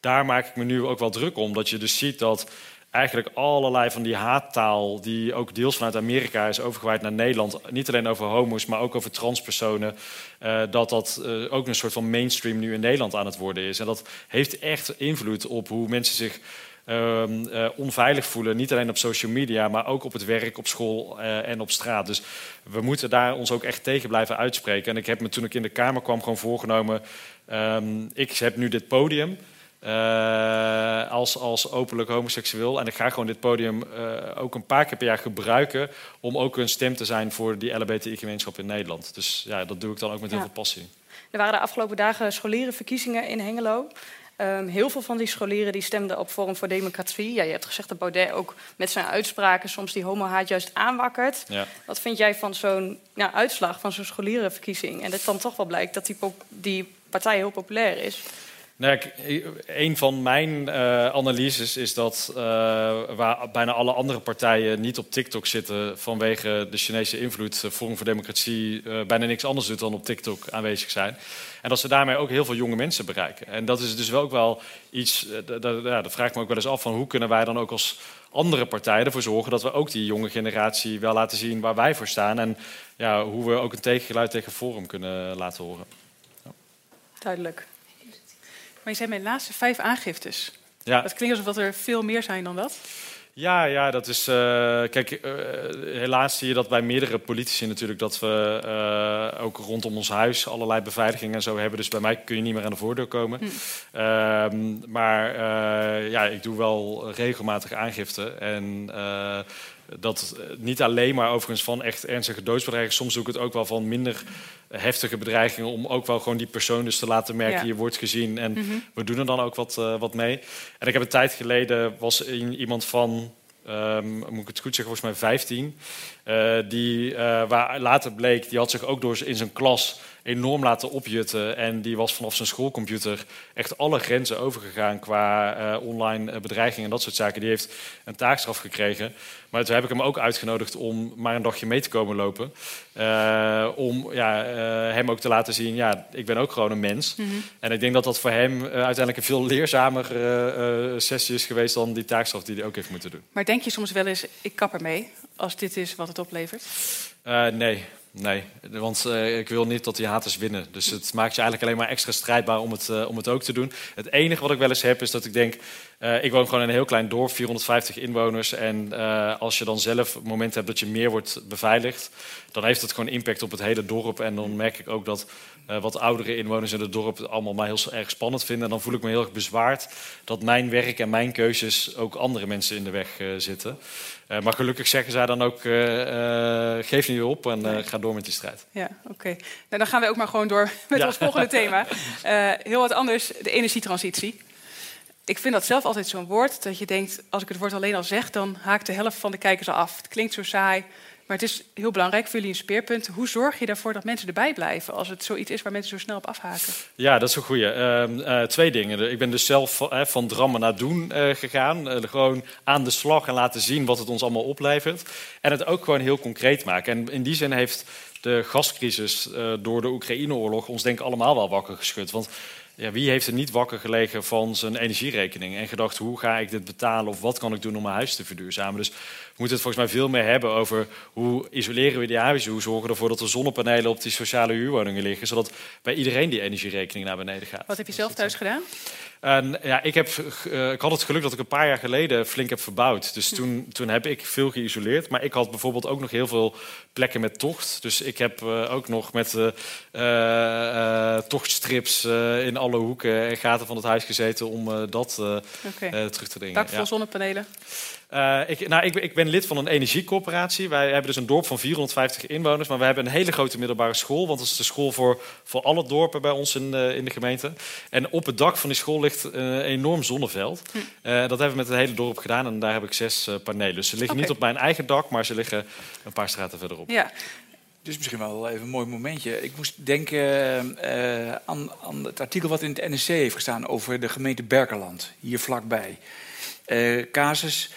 daar maak ik me nu ook wel druk om. Dat je dus ziet dat eigenlijk allerlei van die haattaal, die ook deels vanuit Amerika is overgewaaid naar Nederland, niet alleen over homo's, maar ook over transpersonen, uh, dat dat uh, ook een soort van mainstream nu in Nederland aan het worden is. En dat heeft echt invloed op hoe mensen zich uh, onveilig voelen, niet alleen op social media, maar ook op het werk, op school en op straat. Dus we moeten daar ons ook echt tegen blijven uitspreken. En ik heb me toen ik in de Kamer kwam gewoon voorgenomen, ehm, ik heb nu dit podium. Uh, als, als openlijk homoseksueel. En ik ga gewoon dit podium uh, ook een paar keer per jaar gebruiken om ook een stem te zijn voor die LHBTI-gemeenschap in Nederland. Dus ja, dat doe ik dan ook met heel veel passie. Er waren de afgelopen dagen scholierenverkiezingen in Hengelo. Ehm, heel veel van die scholieren die stemden op Forum voor Democratie. Ja, je hebt gezegd dat Baudet ook met zijn uitspraken soms die homohaat juist aanwakkert. Ja. Wat vind jij van zo'n ja, uitslag van zo'n scholierenverkiezing? En dat dan toch wel blijkt dat die, die partij heel populair is. Nou, een van mijn uh, analyses is dat uh, waar bijna alle andere partijen niet op TikTok zitten vanwege de Chinese invloed, Forum voor Democratie bijna niks anders doet dan op TikTok aanwezig zijn. En dat ze daarmee ook heel veel jonge mensen bereiken. En dat is dus wel ook wel iets, ja, dat vraag ik me ook wel eens af van hoe kunnen wij dan ook als andere partijen ervoor zorgen dat we ook die jonge generatie wel laten zien waar wij voor staan. En ja, hoe we ook een tegengeluid tegen Forum kunnen laten horen. Duidelijk. Maar je zei mijn laatste vijf aangiftes. Ja. Het klinkt alsof er veel meer zijn dan dat. Ja, ja, dat is. Uh, kijk, uh, helaas zie je dat bij meerdere politici natuurlijk dat we uh, ook rondom ons huis allerlei beveiligingen en zo hebben. Dus bij mij kun je niet meer aan de voordeur komen. Hm. Uh, maar ja, ik doe wel regelmatig aangifte. En dat niet alleen maar overigens van echt ernstige doodsbedreigingen. Soms doe ik het ook wel van minder heftige bedreigingen. Om ook wel gewoon die persoon dus te laten merken, ja. je wordt gezien. En mm -hmm. we doen er dan ook wat, uh, wat mee. En ik heb een tijd geleden, was iemand van, um, moet ik het goed zeggen, volgens mij 15. Uh, die, uh, waar later bleek, die had zich ook door in zijn klas enorm laten opjutten. En die was vanaf zijn schoolcomputer echt alle grenzen overgegaan qua uh, online bedreiging en dat soort zaken. Die heeft een taakstraf gekregen. Maar toen heb ik hem ook uitgenodigd om maar een dagje mee te komen lopen. Uh, om ja, uh, hem ook te laten zien, ja, ik ben ook gewoon een mens. Mm -hmm. En ik denk dat dat voor hem uiteindelijk een veel leerzamer sessie is geweest dan die taakstraf die hij ook heeft moeten doen. Maar denk je soms wel eens, ik kap ermee als dit is wat het oplevert? nee. Nee, want uh, ik wil niet dat die haters winnen. Dus het maakt je eigenlijk alleen maar extra strijdbaar om het, uh, om het ook te doen. Het enige wat ik wel eens heb is dat ik denk... Uh, ik woon gewoon in een heel klein dorp, 450 inwoners. En als je dan zelf het moment hebt dat je meer wordt beveiligd... dan heeft het gewoon impact op het hele dorp. En dan merk ik ook dat wat oudere inwoners in het dorp... allemaal mij heel erg spannend vinden. En dan voel ik me heel erg bezwaard dat mijn werk en mijn keuzes... ook andere mensen in de weg zitten. Uh, maar gelukkig zeggen zij dan ook: uh, geef niet op en ga door met die strijd. Ja, oké. Okay. Nou, dan gaan we ook maar gewoon door met ja. ons volgende thema. *laughs* heel wat anders: de energietransitie. Ik vind dat zelf altijd zo'n woord dat je denkt: als ik het woord alleen al zeg, dan haakt de helft van de kijkers al af. Het klinkt zo saai. Maar het is heel belangrijk voor jullie een speerpunt. Hoe zorg je ervoor dat mensen erbij blijven als het zoiets is waar mensen zo snel op afhaken? Ja, dat is een goede. Uh, uh, twee dingen. Ik ben dus zelf uh, van drammen naar doen eh, gegaan. gewoon aan de slag en laten zien wat het ons allemaal oplevert. En het ook gewoon heel concreet maken. En in die zin heeft de gascrisis eh, door de Oekraïne-oorlog ons denk ik allemaal wel wakker geschud. Want ja, wie heeft er niet wakker gelegen van zijn energierekening en gedacht hoe ga ik dit betalen of wat kan ik doen om mijn huis te verduurzamen? Dus we moeten het volgens mij veel meer hebben over hoe isoleren we die huizen, hoe zorgen we ervoor dat er zonnepanelen op die sociale huurwoningen liggen, zodat bij iedereen die energierekening naar beneden gaat. Wat heb je zelf thuis gedaan? En, ja, ik, heb, uh, ik had het geluk dat ik een paar jaar geleden flink heb verbouwd. Dus toen, toen heb ik veel geïsoleerd. Maar ik had bijvoorbeeld ook nog heel veel plekken met tocht. Dus ik heb uh, ook nog met uh, tochtstrips in alle hoeken en gaten van het huis gezeten om dat okay. terug te dringen. Dak vol ja. zonnepanelen? Uh, ik, nou, ik, ik, ben lid van een energiecoöperatie. Wij hebben dus een dorp van 450 inwoners, maar we hebben een hele grote middelbare school, want dat is de school voor, voor alle dorpen bij ons in, uh, in de gemeente. En op het dak van die school ligt een enorm zonneveld. Hm. Uh, dat hebben we met het hele dorp gedaan en daar heb ik zes panelen. Dus ze liggen okay. niet op mijn eigen dak, maar ze liggen een paar straten verderop. Ja. Dus misschien wel even een mooi momentje. Ik moest denken uh, aan, aan, het artikel wat in het NRC heeft gestaan over de gemeente Berkeland, hier vlakbij. Uh, casus,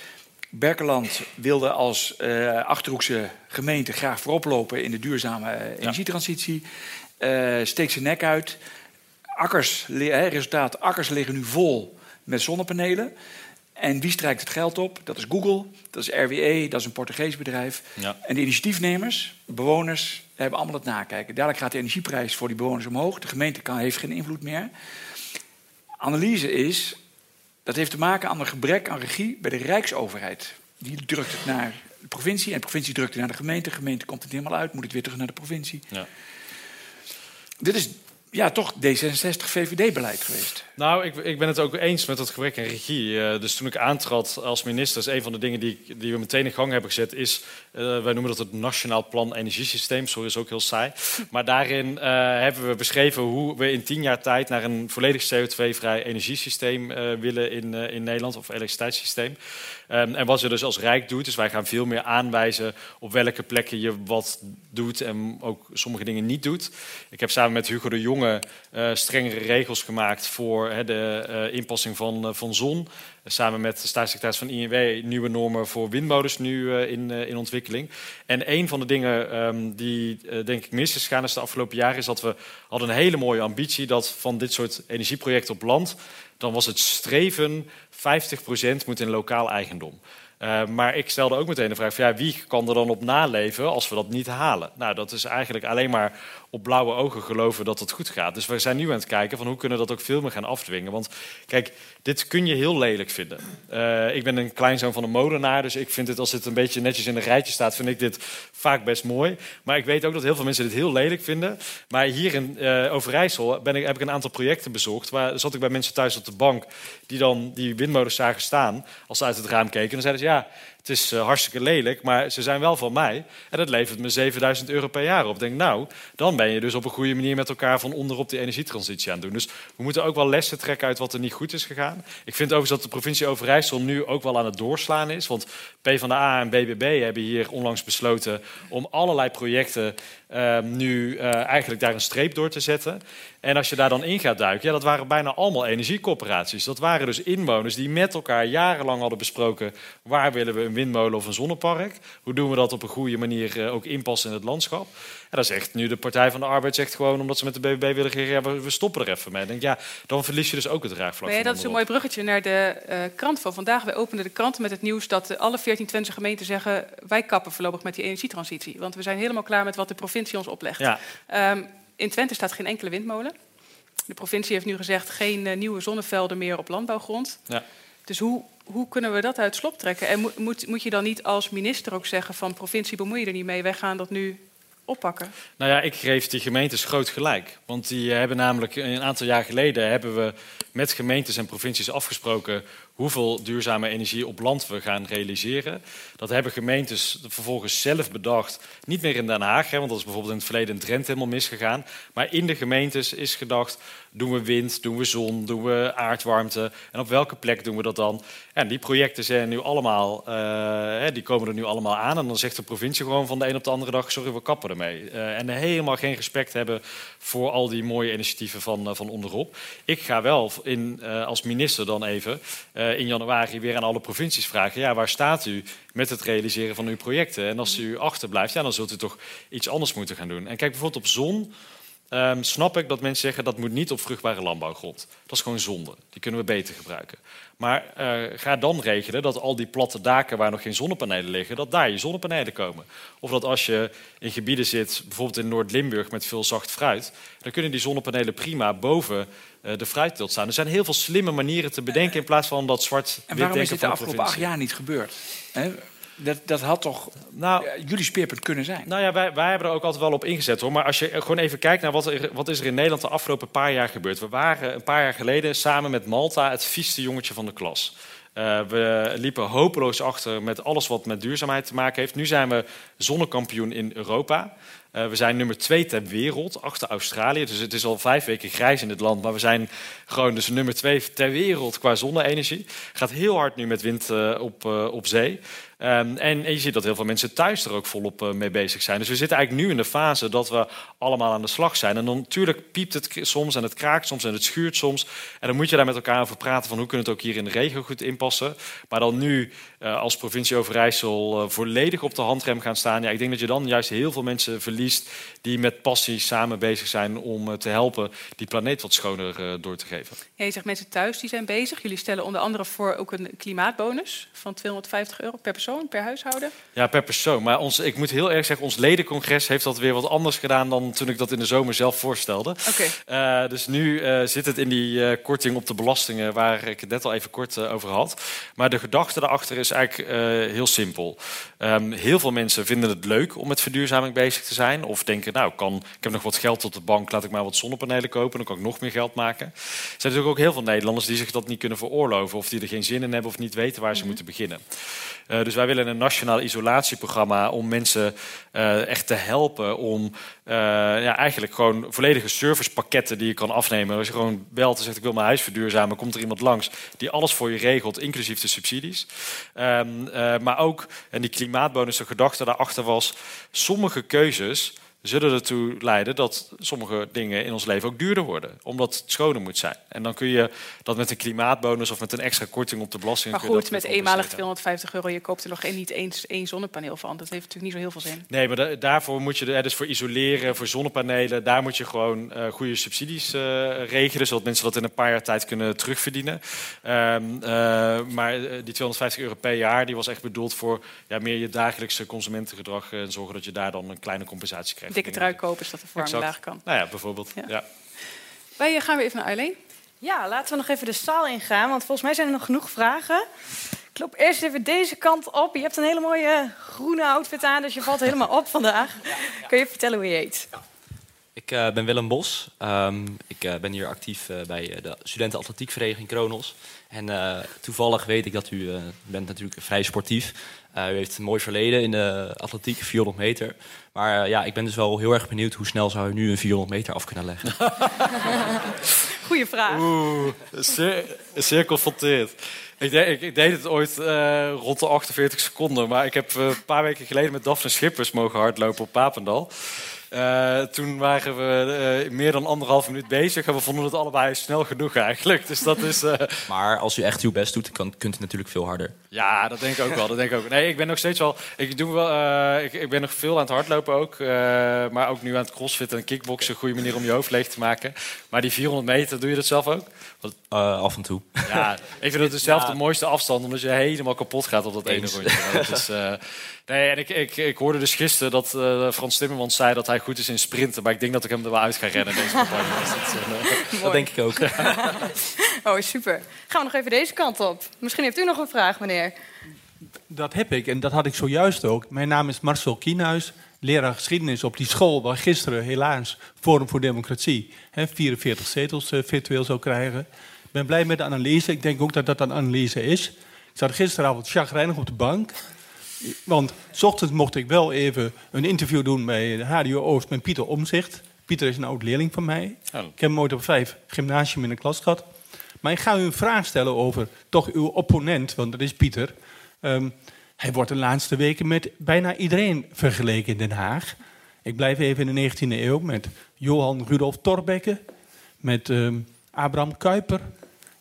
Berkeland wilde als uh, Achterhoekse gemeente graag voorop lopen in de duurzame energietransitie. Ja. steekt zijn nek uit. Akkers, resultaat, akkers liggen nu vol met zonnepanelen. En wie strijkt het geld op? Dat is Google, dat is RWE, dat is een Portugees bedrijf. Ja. En de initiatiefnemers, bewoners, hebben allemaal het nakijken. Dadelijk gaat de energieprijs voor die bewoners omhoog. De gemeente kan, heeft geen invloed meer. Analyse is, dat heeft te maken aan een gebrek aan regie bij de Rijksoverheid. Die drukt het naar de provincie en de provincie drukt het naar de gemeente. De gemeente komt het helemaal uit, moet het weer terug naar de provincie. Ja. Dit is ja, toch D66 VVD-beleid geweest. Nou, ik, ik, ben het ook eens met dat gebrek aan regie. Uh, dus toen ik aantrad als minister, is een van de dingen die, die we meteen in gang hebben gezet, is, uh, wij noemen dat het Nationaal Plan Energiesysteem. Sorry, is ook heel saai. Maar daarin uh, hebben we beschreven hoe we in tien jaar tijd naar een volledig CO2-vrij energiesysteem willen in, in Nederland, of elektriciteitssysteem. Um, en wat je dus als Rijk doet, is wij gaan veel meer aanwijzen op welke plekken je wat doet en ook sommige dingen niet doet. Ik heb samen met Hugo de Jonge uh, strengere regels gemaakt voor de uh, inpassing van, uh, van zon. samen met de staatssecretaris van INW nieuwe normen voor windmolens nu in, in ontwikkeling. En een van de dingen um, die denk ik mis is gegaan de afgelopen jaren... is dat we hadden een hele mooie ambitie dat van dit soort energieprojecten op land... dan was het streven 50% moet in lokaal eigendom. Uh, maar ik stelde ook meteen de vraag: ja, wie kan er dan op naleven als we dat niet halen? Nou, dat is eigenlijk alleen maar op blauwe ogen geloven dat het goed gaat. Dus we zijn nu aan het kijken van hoe kunnen we dat ook veel meer gaan afdwingen. Want kijk, dit kun je heel lelijk vinden. Uh, ik ben een kleinzoon van een molenaar, dus ik vind het als het een beetje netjes in een rijtje staat, vind ik dit vaak best mooi. Maar ik weet ook dat heel veel mensen dit heel lelijk vinden. Maar hier in uh, Overijssel ben ik, heb ik een aantal projecten bezocht. Waar zat ik bij mensen thuis op de bank die dan die windmolens zagen staan als ze uit het raam keken. En dan zeiden ze ja het is uh, hartstikke lelijk, maar ze zijn wel van mij. En dat levert me 7000 euro per jaar op. Ik denk, nou, dan ben je dus op een goede manier met elkaar van onderop die energietransitie aan het doen. Dus we moeten ook wel lessen trekken uit wat er niet goed is gegaan. Ik vind overigens dat de provincie Overijssel nu ook wel aan het doorslaan is. Want PvdA en BBB hebben hier onlangs besloten om allerlei projecten uh, nu uh, eigenlijk daar een streep door te zetten. En als je daar dan in gaat duiken, ja, dat waren bijna allemaal energiecoöperaties. Dat waren dus inwoners die met elkaar jarenlang hadden besproken waar willen we een windmolen of een zonnepark. Hoe doen we dat op een goede manier uh, ook inpassen in het landschap. En dan zegt nu de Partij van de Arbeid zegt gewoon omdat ze met de BBB willen regeren, we stoppen er even mee. denk, ja, dan verlies je dus ook het draagvlak. Nee, dat is een mooi bruggetje naar de uh, krant van vandaag. Wij openden de krant met het nieuws dat alle 14 Twentse gemeenten zeggen wij kappen voorlopig met die energietransitie. Want we zijn helemaal klaar met wat de provincie ons oplegt. Ja. Um, in Twente staat geen enkele windmolen. De provincie heeft nu gezegd geen uh, nieuwe zonnevelden meer op landbouwgrond. Ja. Dus hoe, hoe kunnen we dat uit slop trekken? En moet, moet je dan niet als minister ook zeggen van provincie bemoei je er niet mee, wij gaan dat nu oppakken? Nou ja, ik geef die gemeentes groot gelijk. Want die hebben namelijk een aantal jaar geleden hebben we met gemeentes en provincies afgesproken hoeveel duurzame energie op land we gaan realiseren. Dat hebben gemeentes vervolgens zelf bedacht. Niet meer in Den Haag, hè, want dat is bijvoorbeeld in het verleden in Drenthe helemaal misgegaan. Maar in de gemeentes is gedacht, doen we wind, doen we zon, doen we aardwarmte. En op welke plek doen we dat dan? En die projecten zijn nu allemaal, uh, die komen er nu allemaal aan. En dan zegt de provincie gewoon van de een op de andere dag, sorry, we kappen ermee. Uh, en helemaal geen respect hebben voor al die mooie initiatieven van, uh, van onderop. Ik ga wel in, als minister dan even uh, in januari weer aan alle provincies vragen: ja, waar staat u met het realiseren van uw projecten? En als u achterblijft, ja, dan zult u toch iets anders moeten gaan doen. En kijk bijvoorbeeld op zon. Um, snap ik dat mensen zeggen dat moet niet op vruchtbare landbouwgrond. Dat is gewoon zonde. Die kunnen we beter gebruiken. Maar uh, ga dan regelen dat al die platte daken waar nog geen zonnepanelen liggen, dat daar je zonnepanelen komen. Of dat als je in gebieden zit, bijvoorbeeld in Noord-Limburg met veel zacht fruit, dan kunnen die zonnepanelen prima boven uh, de fruitteelt staan. Er zijn heel veel slimme manieren te bedenken in plaats van dat zwart En waarom is dit de afgelopen acht jaar niet gebeurd? He? Dat, dat had toch nou, jullie speerpunt kunnen zijn? Nou ja, wij, wij hebben er ook altijd wel op ingezet hoor. Maar als je gewoon even kijkt naar wat, er, wat is er in Nederland de afgelopen paar jaar gebeurd. We waren een paar jaar geleden samen met Malta het vieste jongetje van de klas. Uh, we liepen hopeloos achter met alles wat met duurzaamheid te maken heeft. Nu zijn we zonnekampioen in Europa. Uh, we zijn nummer twee ter wereld, achter Australië. Dus het is al vijf weken grijs in het land. Maar we zijn gewoon dus nummer twee ter wereld qua zonne-energie. Gaat heel hard nu met wind uh, op, op zee. Um, en, je ziet dat heel veel mensen thuis er ook volop mee bezig zijn. Dus we zitten eigenlijk nu in de fase dat we allemaal aan de slag zijn. En dan natuurlijk piept het soms en het kraakt soms en het schuurt soms. En dan moet je daar met elkaar over praten van hoe kunnen we het ook hier in de regio goed inpassen. Maar dan nu als provincie Overijssel volledig op de handrem gaan staan. Ja, ik denk dat je dan juist heel veel mensen verliest die met passie samen bezig zijn om te helpen die planeet wat schoner door te geven. Ja, je zegt mensen thuis die zijn bezig. Jullie stellen onder andere voor ook een klimaatbonus van 250 euro per persoon per huishouden? Ja, per persoon. Maar ons, ik moet heel erg zeggen, ons ledencongres heeft dat weer wat anders gedaan dan toen ik dat in de zomer zelf voorstelde. Okay. Uh, dus nu uh, zit het in die uh, korting op de belastingen waar ik het net al even kort over had. Maar de gedachte daarachter is eigenlijk heel simpel. Um, heel veel mensen vinden het leuk om met verduurzaming bezig te zijn. Zijn. Of denken, nou, kan, ik heb nog wat geld op de bank, laat ik maar wat zonnepanelen kopen. Dan kan ik nog meer geld maken. Er zijn natuurlijk ook heel veel Nederlanders die zich dat niet kunnen veroorloven. Of die er geen zin in hebben of niet weten waar ze moeten beginnen. Uh, dus wij willen een nationaal isolatieprogramma om mensen uh, echt te helpen om uh, ja, eigenlijk gewoon volledige servicepakketten die je kan afnemen. Als je gewoon belt en zegt ik wil mijn huis verduurzamen, komt er iemand langs die alles voor je regelt, inclusief de subsidies. Um, maar ook, en die klimaatbonus, de gedachte daarachter was, sommige keuzes zullen ertoe leiden dat sommige dingen in ons leven ook duurder worden. Omdat het schoner moet zijn. En dan kun je dat met een klimaatbonus of met een extra korting op de belasting... Maar goed, met eenmalig 250 euro, je koopt er nog niet eens één zonnepaneel van. Dat heeft natuurlijk niet zo heel veel zin. Nee, maar daarvoor moet je, dus voor isoleren, voor zonnepanelen... daar moet je gewoon uh, goede subsidies uh, regelen... zodat mensen dat in een paar jaar tijd kunnen terugverdienen. Um, uh, maar die 250 euro per jaar, die was echt bedoeld voor ja, meer je dagelijkse consumentengedrag... en zorgen dat je daar dan een kleine compensatie krijgt dikke trui kopen, zodat de verwarming laag kan. Nou ja, bijvoorbeeld. Ja. ja. Wij gaan weer even naar Eileen. Ja, laten we nog even de zaal ingaan, want volgens mij zijn er nog genoeg vragen. Ik loop eerst even deze kant op. Je hebt een hele mooie groene outfit aan, dus je valt helemaal op vandaag. *laughs* Kun je vertellen hoe je heet? Ik uh, ben Willem Bos. Um, ik uh, ben hier actief uh, bij de Studentenatletiekvereniging Kronos. En toevallig weet ik dat u bent natuurlijk vrij sportief. u heeft een mooi verleden in de atletiek, 400 meter. Maar ja, ik ben dus wel heel erg benieuwd hoe snel zou u nu een 400 meter af kunnen leggen. *laughs* Goeie vraag. Oeh, zeer, zeer confronterend. Ik, deed, ik, deed het ooit uh, rond de 48 seconden. Maar ik heb uh, een paar weken geleden met Daphne Schippers mogen hardlopen op Papendal. Uh, toen waren we uh, meer dan anderhalf minuut bezig en we vonden het allebei snel genoeg eigenlijk. Dus dat is, uh... *laughs* Maar als u echt uw best doet, dan kunt u natuurlijk veel harder. Ja, dat denk ik ook wel. Dat denk ik ook. Nee, ik ben nog steeds wel. Ik, doe wel ik, ik, ben nog veel aan het hardlopen ook. maar ook nu aan het crossfitten en kickboksen. Een goede manier om je hoofd leeg te maken. Maar die 400 meter, doe je dat zelf ook? af en toe. Ja, ik vind het *laughs* dus zelf de mooiste afstand, omdat je helemaal kapot gaat op dat ene rondje. Dus, *laughs* nee, en ik, ik, ik hoorde dus gisteren dat Frans Timmermans zei dat hij goed is in sprinten. Maar ik denk dat ik hem er wel uit ga rennen deze campagne. *laughs* dat, dat, denk ik ook. *laughs* oh, super. Gaan we nog even deze kant op. Misschien heeft u nog een vraag, meneer. Dat heb ik en dat had ik zojuist ook. Mijn naam is Marcel Kienhuis, leraar geschiedenis op die school waar gisteren helaas Forum voor Democratie hè, 44 zetels uh, virtueel zou krijgen. Ik ben blij met de analyse. Ik denk ook dat dat een analyse is. Ik zat gisteravond chagrijnig op de bank. Want s ochtends mocht ik wel even een interview doen bij de HDO Oost met Pieter Omzicht. Pieter is een oud leerling van mij. Ik heb hem ooit op vijf gymnasium in de klas gehad. Maar ik ga u een vraag stellen over toch uw opponent, want dat is Pieter. Um, hij wordt de laatste weken met bijna iedereen vergeleken in Den Haag. Ik blijf even in de 19e eeuw met Johan Rudolf Thorbecke, met um, Abraham Kuyper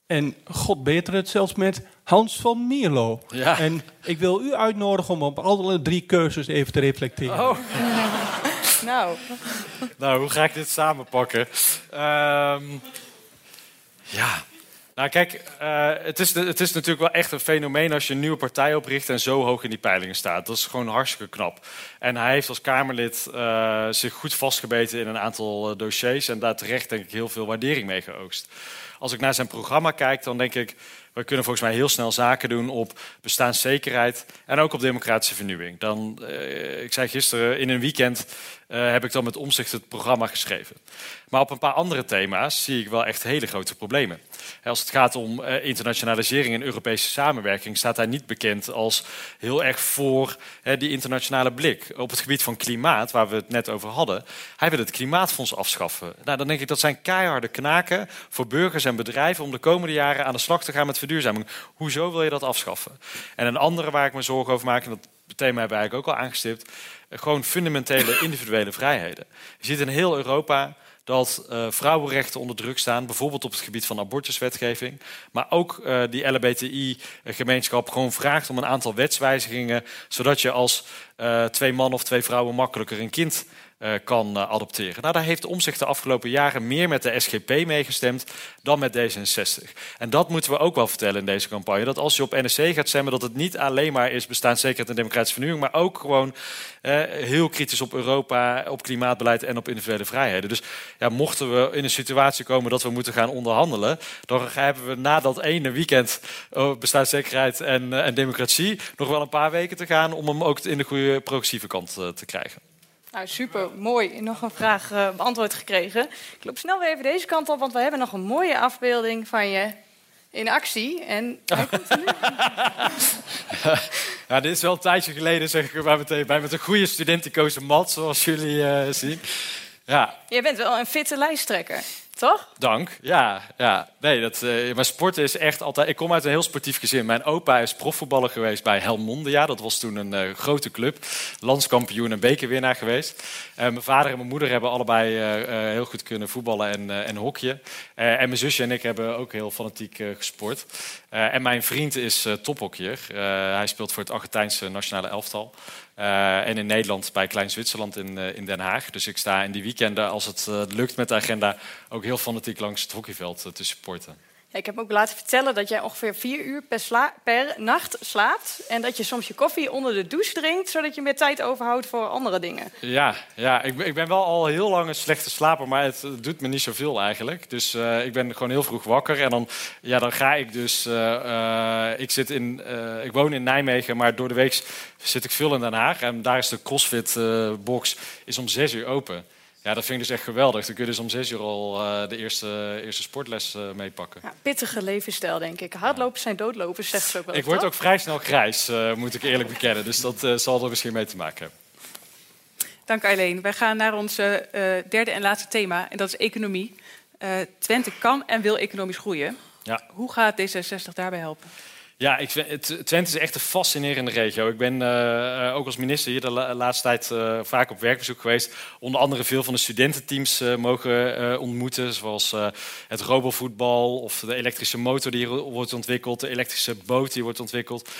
en God beter het zelfs met Hans van Mierlo. Ja. En ik wil u uitnodigen om op alle drie keuzes even te reflecteren. Oh. *laughs* nou. nou, hoe ga ik dit samenpakken? Um, ja. Nou, kijk, uh, het, is, het is natuurlijk wel echt een fenomeen als je een nieuwe partij opricht en zo hoog in die peilingen staat. Dat is gewoon hartstikke knap. En hij heeft als Kamerlid uh, zich goed vastgebeten in een aantal uh, dossiers en daar terecht denk ik heel veel waardering mee geoogst. Als ik naar zijn programma kijk, dan denk ik, we kunnen volgens mij heel snel zaken doen op bestaanszekerheid en ook op democratische vernieuwing. Dan, ik zei gisteren, in een weekend uh, heb ik dan met omzicht het programma geschreven. Maar op een paar andere thema's zie ik wel echt hele grote problemen. Als het gaat om uh, internationalisering en Europese samenwerking, staat hij niet bekend als heel erg voor die internationale blik. Op het gebied van klimaat, waar we het net over hadden, hij wil het klimaatfonds afschaffen. Nou, dan denk ik dat zijn keiharde knaken voor burgers en bedrijven om de komende jaren aan de slag te gaan met verduurzaming. Hoezo wil je dat afschaffen? En een andere waar ik me zorgen over maak, en dat thema hebben we eigenlijk ook al aangestipt, gewoon fundamentele *coughs* individuele vrijheden. Je ziet in heel Europa dat uh, vrouwenrechten onder druk staan, bijvoorbeeld op het gebied van abortuswetgeving. Maar ook uh, die LHBTI-gemeenschap gewoon vraagt om een aantal wetswijzigingen, zodat je als uh, twee mannen of twee vrouwen makkelijker een kind kan uh, adopteren. Nou, daar heeft Omzicht de afgelopen jaren meer met de SGP meegestemd dan met D66. En dat moeten we ook wel vertellen in deze campagne. Dat als je op NSC gaat stemmen, dat het niet alleen maar is bestaanszekerheid en democratische vernieuwing, maar ook gewoon uh, heel kritisch op Europa, op klimaatbeleid en op individuele vrijheden. Dus ja, mochten we in een situatie komen dat we moeten gaan onderhandelen, dan hebben we na dat ene weekend bestaanszekerheid en, en democratie nog wel een paar weken te gaan om hem ook in de goede progressieve kant te krijgen. Nou, super mooi. Nog een vraag uh, beantwoord gekregen. Ik loop snel weer even deze kant op, want we hebben nog een mooie afbeelding van je in actie. En hij komt nu. ja, dit is wel een tijdje geleden, zeg ik er maar meteen bij. Met een goede studenticoze mat, zoals jullie uh, zien. Ja. Jij bent wel een fitte lijsttrekker. Toch? Dank. Ja, ja. Nee, dat, uh, mijn sport is echt altijd. Ik kom uit een heel sportief gezin. Mijn opa is profvoetballer geweest bij Helmondia. Dat was toen een uh, grote club. Landskampioen en bekerwinnaar geweest. Uh, mijn vader en mijn moeder hebben allebei heel goed kunnen voetballen en, en en mijn zusje en ik hebben ook heel fanatiek gesport. en mijn vriend is tophockeyer. hij speelt voor het Argentijnse nationale elftal. En in Nederland bij Klein Zwitserland in, in Den Haag. Dus ik sta in die weekenden, als het lukt met de agenda, ook heel fanatiek langs het hockeyveld te supporten. Ja, ik heb ook laten vertellen dat jij ongeveer vier uur per, per, nacht slaapt. En dat je soms je koffie onder de douche drinkt, zodat je meer tijd overhoudt voor andere dingen. Ja, ja ik, ik ben wel al heel lang een slechte slaper, maar het, doet me niet zoveel eigenlijk. Dus uh, ik ben gewoon heel vroeg wakker. En dan, ja, dan ga ik dus. Uh, uh, ik, zit in, ik woon in Nijmegen, maar door de week zit ik veel in Den Haag. En daar is de CrossFit-box is om zes uur open. Ja, dat vind ik dus echt geweldig. Dan kun je dus om zes uur al uh, de eerste, eerste sportles uh, meepakken. Ja, pittige levensstijl, denk ik. Hardlopers zijn doodlopers, zegt ze ook wel. Ik word ook vrij snel grijs, uh, moet ik eerlijk bekennen. Dus dat zal er misschien mee te maken hebben. Dank Eileen. Wij gaan naar ons derde en laatste thema. En dat is economie. Twente kan en wil economisch groeien. Ja. Hoe gaat D66 daarbij helpen? Ja, ik Twente is echt een fascinerende regio. Ik ben uh, ook als minister hier de laatste tijd uh, vaak op werkbezoek geweest. Onder andere veel van de studententeams mogen ontmoeten. Zoals het robovoetbal of de elektrische motor die hier wordt ontwikkeld. De elektrische boot die wordt ontwikkeld.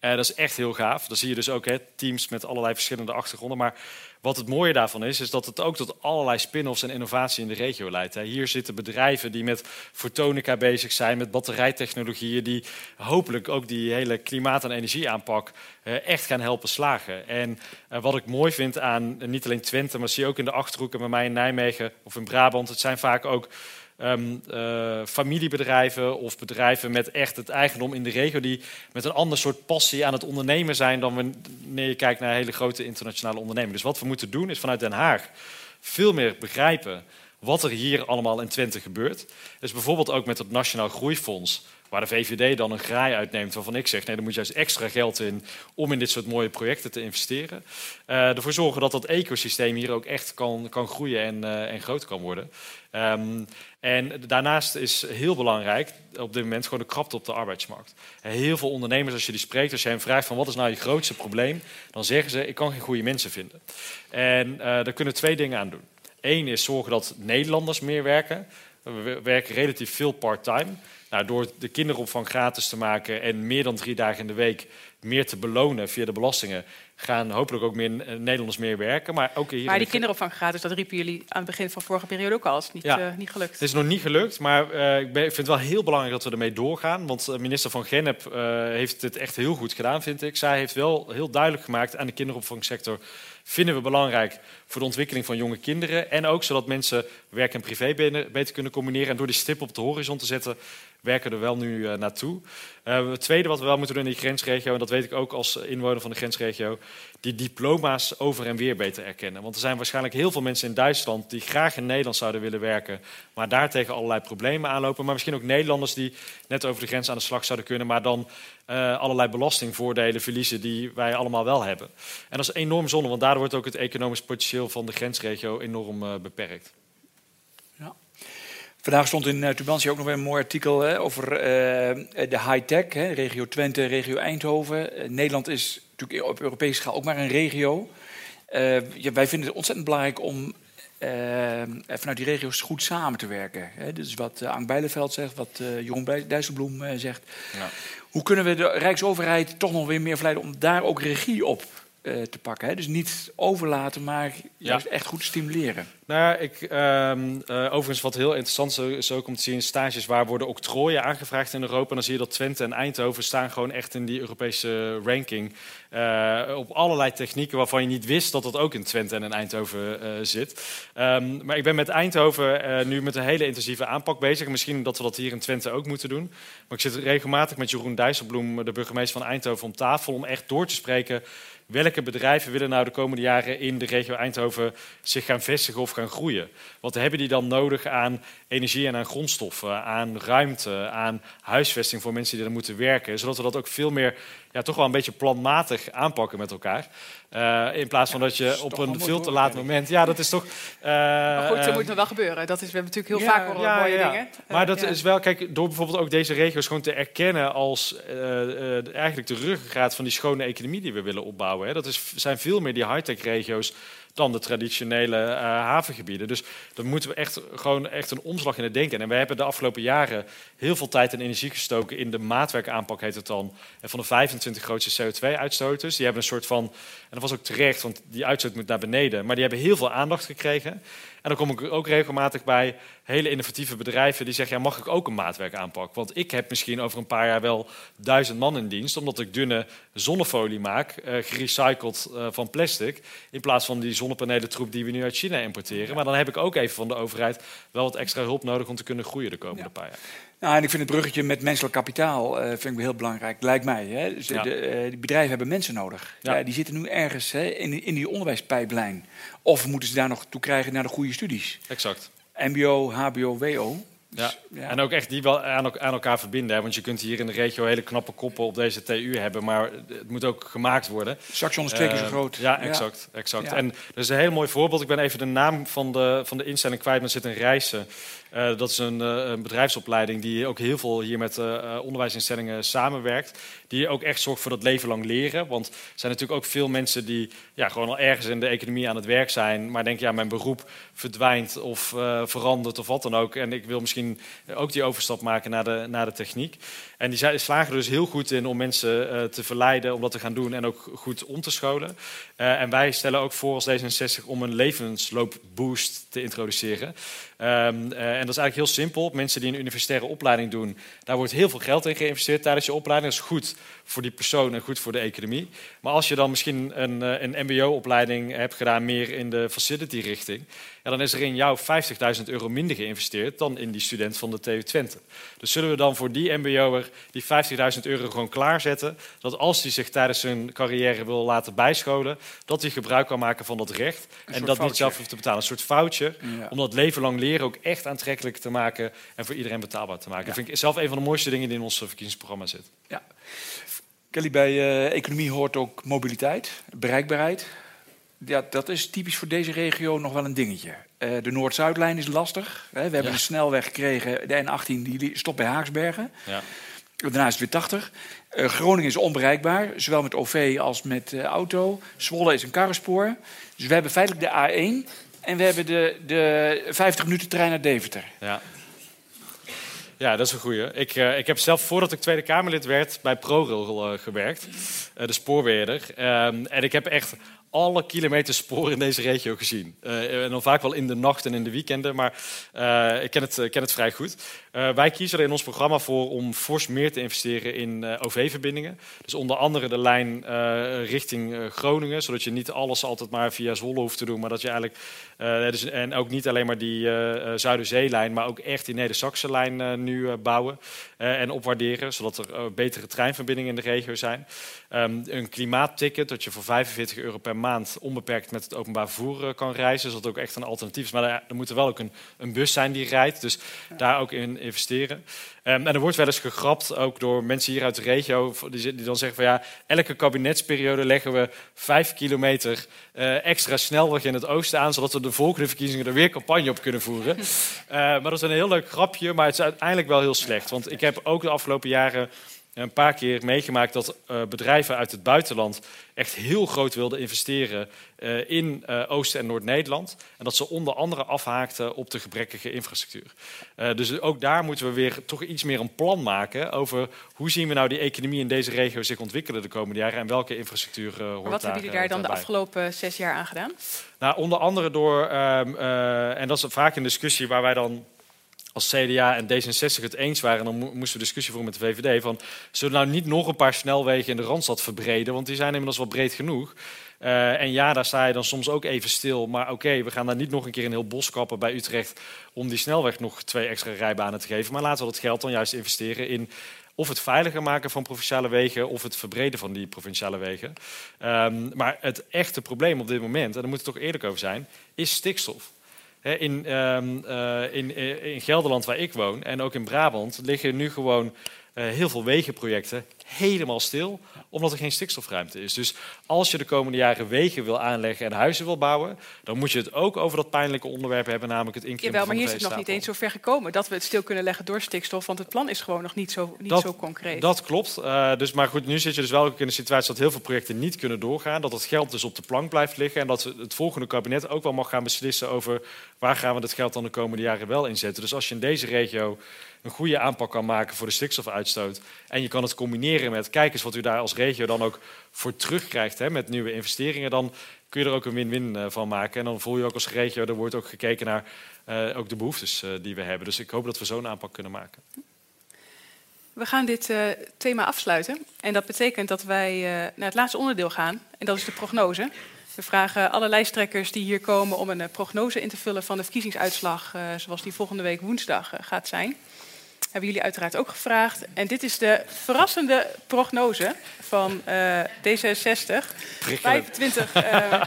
dat is echt heel gaaf. Dan zie je dus ook hè, teams met allerlei verschillende achtergronden. Maar wat het mooie daarvan is, is dat het ook tot allerlei spin-offs en innovatie in de regio leidt. Hier zitten bedrijven die met fotonica bezig zijn, met batterijtechnologieën, die hopelijk ook die hele klimaat- en energieaanpak eh, echt gaan helpen slagen. En eh, wat ik mooi vind aan niet alleen Twente, maar zie je ook in de achterhoeken bij mij in Nijmegen of in Brabant, het zijn vaak ook um, uh, familiebedrijven of bedrijven met echt het eigendom in de regio die met een ander soort passie aan het ondernemen zijn dan wanneer je kijkt naar hele grote internationale ondernemingen. Dus wat we moeten doen is vanuit Den Haag veel meer begrijpen wat er hier allemaal in Twente gebeurt. Dus bijvoorbeeld ook met het Nationaal Groeifonds, waar de VVD dan een graai uitneemt waarvan ik zeg, nee, er moet juist extra geld in om in dit soort mooie projecten te investeren. Uh, ervoor zorgen dat dat ecosysteem hier ook echt kan, kan groeien en, uh, en groot kan worden. Um, en daarnaast is heel belangrijk op dit moment gewoon de krapte op de arbeidsmarkt. Heel veel ondernemers, als je die spreekt, als je hen vraagt van wat is nou je grootste probleem, dan zeggen ze ik kan geen goede mensen vinden. En uh, daar kunnen twee dingen aan doen. Eén is zorgen dat Nederlanders meer werken. We werken relatief veel part-time. Nou, door de kinderopvang gratis te maken en meer dan drie dagen in de week meer te belonen via de belastingen, gaan hopelijk ook meer Nederlanders meer werken. Maar, ook hier maar die kinderopvang gratis, dat riepen jullie aan het begin van vorige periode ook al. is niet, ja. uh, niet gelukt. Het is nog niet gelukt, maar uh, ik, ben, vind het wel heel belangrijk dat we ermee doorgaan. Want minister van Gennep heeft het echt heel goed gedaan, vind ik. Zij heeft wel heel duidelijk gemaakt aan de kinderopvangsector vinden we belangrijk voor de ontwikkeling van jonge kinderen. En ook zodat mensen werk en privé beter kunnen combineren. En door die stip op de horizon te zetten, werken we er wel nu uh, naartoe. Uh, het tweede wat we wel moeten doen in die grensregio, en dat weet ik ook als inwoner van de grensregio, die diploma's over en weer beter erkennen. Want er zijn waarschijnlijk heel veel mensen in Duitsland die graag in Nederland zouden willen werken, maar daar tegen allerlei problemen aanlopen. Maar misschien ook Nederlanders die net over de grens aan de slag zouden kunnen, maar dan uh, allerlei belastingvoordelen verliezen die wij allemaal wel hebben. En dat is enorm zonde, want daardoor wordt ook het economisch potentieel van de grensregio enorm beperkt. Vandaag stond in uh, Tubantia ook nog weer een mooi artikel hè, over de high-tech, regio Twente, regio Eindhoven. Nederland is natuurlijk op Europese schaal ook maar een regio. Ja, wij vinden het ontzettend belangrijk om vanuit die regio's goed samen te werken. Hè. Dit is wat Ank Bijleveld zegt, wat Jeroen Dijsselbloem zegt. Ja. Hoe kunnen we de Rijksoverheid toch nog weer meer verleiden om daar ook regie op uh, te pakken? Hè? Dus niet overlaten, maar juist echt goed stimuleren. Nou ja, ik, uh, uh, overigens wat heel interessant is ook om te zien... stages waar worden octrooien aangevraagd in Europa. En dan zie je dat Twente en Eindhoven staan gewoon echt in die Europese ranking... Uh, op allerlei technieken waarvan je niet wist dat dat ook in Twente en in Eindhoven zit. Um, maar ik ben met Eindhoven nu met een hele intensieve aanpak bezig. Misschien dat we dat hier in Twente ook moeten doen. Maar ik zit regelmatig met Jeroen Dijsselbloem, de burgemeester van Eindhoven, om tafel... om echt door te spreken welke bedrijven willen nou de komende jaren in de regio Eindhoven zich gaan vestigen of gaan groeien? Wat hebben die dan nodig aan energie en aan grondstoffen, aan ruimte, aan huisvesting voor mensen die er moeten werken? Zodat we dat ook veel meer ja, toch wel een beetje planmatig aanpakken met elkaar. Uh, in plaats van dat je op een veel te laat moment. Ja, dat is toch. Uh, maar goed, dat moet nog wel gebeuren. Dat is, we hebben natuurlijk heel vaak horen ja, mooie dingen. Maar dat is wel, kijk, door bijvoorbeeld ook deze regio's gewoon te erkennen als uh, eigenlijk de ruggengraat van die schone economie die we willen opbouwen. Hè. Dat is, zijn veel meer die high-tech regio's dan de traditionele uh, havengebieden. Dus dan moeten we echt gewoon echt een omslag in het denken. En we hebben de afgelopen jaren heel veel tijd en energie gestoken in de maatwerkaanpak, heet het dan. En van de 25 grootste CO2-uitstoters. Die hebben een soort van, en dat was ook terecht, want die uitstoot moet naar beneden. Maar die hebben heel veel aandacht gekregen. En dan kom ik ook regelmatig bij hele innovatieve bedrijven die zeggen: ja, mag ik ook een maatwerk aanpakken? Want ik heb misschien over een paar jaar wel duizend man in dienst, omdat ik dunne zonnefolie maak, uh, gerecycled uh, van plastic, in plaats van die zonnepanelen troep die we nu uit China importeren. Maar dan heb ik ook even van de overheid wel wat extra hulp nodig om te kunnen groeien de komende paar jaar. Nou, en ik vind het bruggetje met menselijk kapitaal uh, vind ik heel belangrijk, lijkt mij. Hè. Dus de, bedrijven hebben mensen nodig. Ja. die zitten nu ergens hè, in, in die onderwijspijplijn. Of moeten ze daar nog toe krijgen naar de goede studies? Exact. MBO, HBO, WO. Dus, ja. en ook echt die wel aan, aan elkaar verbinden. Hè? Want je kunt hier in de regio hele knappe koppen op deze TU hebben, maar het moet ook gemaakt worden. Saxion is twee keer zo eh, groot. Ja, exact. exact. En dat is een heel mooi voorbeeld. Ik ben even de naam van de, van de instelling kwijt, maar zit in Rijssen. Uh, dat is een, uh, een, bedrijfsopleiding die ook heel veel hier met uh, onderwijsinstellingen samenwerkt. Die ook echt zorgt voor dat leven lang leren. Want er zijn natuurlijk ook veel mensen die ja, gewoon al ergens in de economie aan het werk zijn. Maar denken, ja, mijn beroep verdwijnt of verandert of wat dan ook. En ik wil misschien ook die overstap maken naar de, naar de techniek. En die slagen er dus heel goed in om mensen te verleiden om dat te gaan doen en ook goed om te scholen. en wij stellen ook voor als D66 om een levensloopboost te introduceren. Um, en dat is eigenlijk heel simpel. Mensen die een universitaire opleiding doen, daar wordt heel veel geld in geïnvesteerd tijdens je opleiding. Dat is goed voor die persoon en goed voor de economie. Maar als je dan misschien een, eh, een MBO-opleiding hebt gedaan, meer in de facility-richting, ja, dan is er in jou 50.000 euro minder geïnvesteerd dan in die student van de TU Twente. Dus zullen we dan voor die MBO'er die 50.000 euro gewoon klaarzetten, dat als hij zich tijdens zijn carrière wil laten bijscholen, dat hij gebruik kan maken van dat recht en dat niet zelf hoeft te betalen. Een soort foutje om dat leven lang leren ook echt aantrekkelijk te maken en voor iedereen betaalbaar te maken. Dat vind ik zelf een van de mooiste dingen die in ons verkiezingsprogramma zit. Ja. Kelly, bij uh, economie hoort ook mobiliteit, bereikbaarheid. Ja, dat is typisch voor deze regio nog wel een dingetje. Uh, de Noord-Zuidlijn is lastig. Hè. We hebben een snelweg gekregen, de N18, die stopt bij Haaksbergen. Ja. Daarna is het weer 80. Uh, Groningen is onbereikbaar, zowel met OV als met auto. Zwolle is een karrenspoor. Dus we hebben feitelijk de A1 en we hebben de, de 50 minuten trein naar Deventer. Ja. Ja, dat is een goeie. Ik, uh, ik heb zelf voordat ik Tweede Kamerlid werd bij ProRail uh, gewerkt, uh, de spoorweerder. Ehm, en ik heb echt alle kilometers spoor in deze regio gezien. Uh, en dan vaak wel in de nacht en in de weekenden, maar uh, ik ken het, ken het vrij goed. Wij kiezen er in ons programma voor om fors meer te investeren in OV-verbindingen. Dus onder andere de lijn richting Groningen, zodat je niet alles altijd maar via Zwolle hoeft te doen, maar dat je eigenlijk, dus, en ook niet alleen maar die Zuiderzeelijn, maar ook echt die Neder-Saxe-lijn nu bouwen en opwaarderen, zodat er betere treinverbindingen in de regio zijn. Um, een klimaatticket, dat je voor 45 euro per maand onbeperkt met het openbaar vervoer eh, kan reizen. Zodat het ook echt een alternatief is. Maar er, moet er wel ook een, een, bus zijn die rijdt. Dus daar ook in investeren. Um, en er wordt wel eens gegrapt, ook door mensen hier uit de regio, die, die dan zeggen van ja, elke kabinetsperiode leggen we vijf kilometer uh, extra snelweg in het oosten aan, zodat we de volgende verkiezingen er weer campagne op kunnen voeren. Uh, *laughs* maar dat is een heel leuk grapje, maar het is uiteindelijk wel heel slecht. Want ik heb ook de afgelopen jaren een paar keer meegemaakt dat uh, bedrijven uit het buitenland echt heel groot wilden investeren uh, in uh, Oost- en Noord-Nederland. En dat ze onder andere afhaakten op de gebrekkige infrastructuur. dus ook daar moeten we weer toch iets meer een plan maken over hoe zien we nou die economie in deze regio zich ontwikkelen de komende jaren en welke infrastructuur hoort Wat hebben jullie daar dan de afgelopen zes jaar aan gedaan? Nou, onder andere door, ehm, en dat is vaak een discussie waar wij dan als CDA en D66 het eens waren, dan moesten we discussie voeren met de VVD. Van, zullen we nou niet nog een paar snelwegen in de Randstad verbreden? Want die zijn inmiddels wel breed genoeg. Uh, en ja, daar sta je dan soms ook even stil. Maar oké, we gaan daar niet nog een keer een heel bos kappen bij Utrecht... om die snelweg nog twee extra rijbanen te geven. Maar laten we dat geld dan juist investeren in of het veiliger maken van provinciale wegen of het verbreden van die provinciale wegen. Um, maar het echte probleem op dit moment, en daar moet het toch eerlijk over zijn, is stikstof. In, um, uh, in, in Gelderland, waar ik woon, en ook in Brabant, liggen nu gewoon heel veel wegenprojecten helemaal stil, omdat er geen stikstofruimte is. Dus als je de komende jaren wegen wil aanleggen en huizen wil bouwen, dan moet je het ook over dat pijnlijke onderwerp hebben, namelijk het inkrimpen Jawel, maar hier is het nog niet eens zo ver gekomen dat we het stil kunnen leggen door stikstof, want het plan is gewoon nog niet zo, niet dat, zo concreet. Dat klopt. Uh, dus, maar goed, nu zit je dus wel ook in de situatie dat heel veel projecten niet kunnen doorgaan, dat het geld dus op de plank blijft liggen en dat het volgende kabinet ook wel mag gaan beslissen over waar gaan we dat geld dan de komende jaren wel inzetten. Dus als je in deze regio een goede aanpak kan maken voor de stikstofuitstoot. En je kan het combineren met, kijk eens wat u daar als regio dan ook voor terugkrijgt hè, met nieuwe investeringen. Dan kun je er ook een win-win uh, van maken. En dan voel je ook als regio, er wordt ook gekeken naar uh, ook de behoeftes uh, die we hebben. Dus ik hoop dat we zo'n aanpak kunnen maken. We gaan dit thema afsluiten. En dat betekent dat wij naar het laatste onderdeel gaan. En dat is de prognose. We vragen alle lijsttrekkers die hier komen om een prognose in te vullen van de verkiezingsuitslag, zoals die volgende week woensdag gaat zijn hebben jullie uiteraard ook gevraagd. En dit is de verrassende prognose van uh, D66. 25, uh,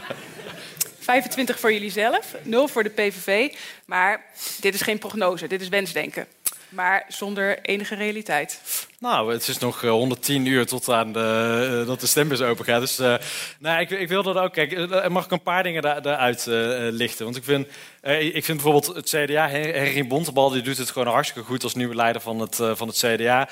25 voor jullie zelf, 0 voor de PVV. Maar dit is geen prognose, dit is wensdenken maar zonder enige realiteit. Nou, het is nog 110 eh, uur tot aan de, uh, dat de stembus open gaat. Dus uh, nou, ik, ik wil dat ook. Kijk, mag ik een paar dingen daaruit uh, lichten? Want ik vind, ik vind bijvoorbeeld het CDA, Henry Bontebal, die doet het gewoon hartstikke goed als nieuwe leider van het, van het CDA.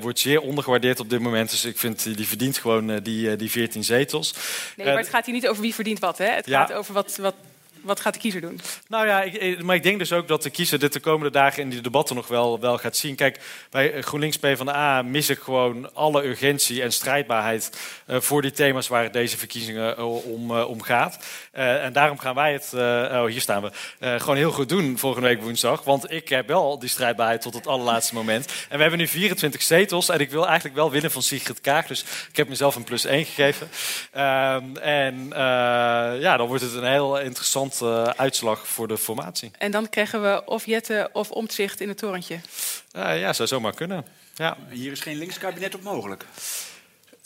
wordt zeer ondergewaardeerd op dit moment. Dus ik vind, die, die verdient gewoon die, die 14 zetels. Nee, maar het gaat hier niet over wie verdient wat. Hè? Het ja. gaat over wat, wat wat gaat de kiezer doen? Nou ja, ik, maar ik denk dus ook dat de kiezer dit de komende dagen in die debatten nog wel, wel gaat zien. Kijk, bij GroenLinks PvdA mis ik gewoon alle urgentie en strijdbaarheid uh, voor die thema's waar deze verkiezingen om, uh, om gaat. en daarom gaan wij het, oh hier staan we, gewoon heel goed doen volgende week woensdag. Want ik heb wel die strijdbaarheid tot het allerlaatste moment. En we hebben nu 24 zetels en ik wil eigenlijk wel winnen van Sigrid Kaag. Dus ik heb mezelf een plus 1 gegeven. Ehm, en ja, dan wordt het een heel interessant uh, uitslag voor de formatie. En dan krijgen we of Jette of Omtzigt in het torentje. Uh, ja, zou zomaar kunnen. Ja. Hier is geen linkskabinet op mogelijk.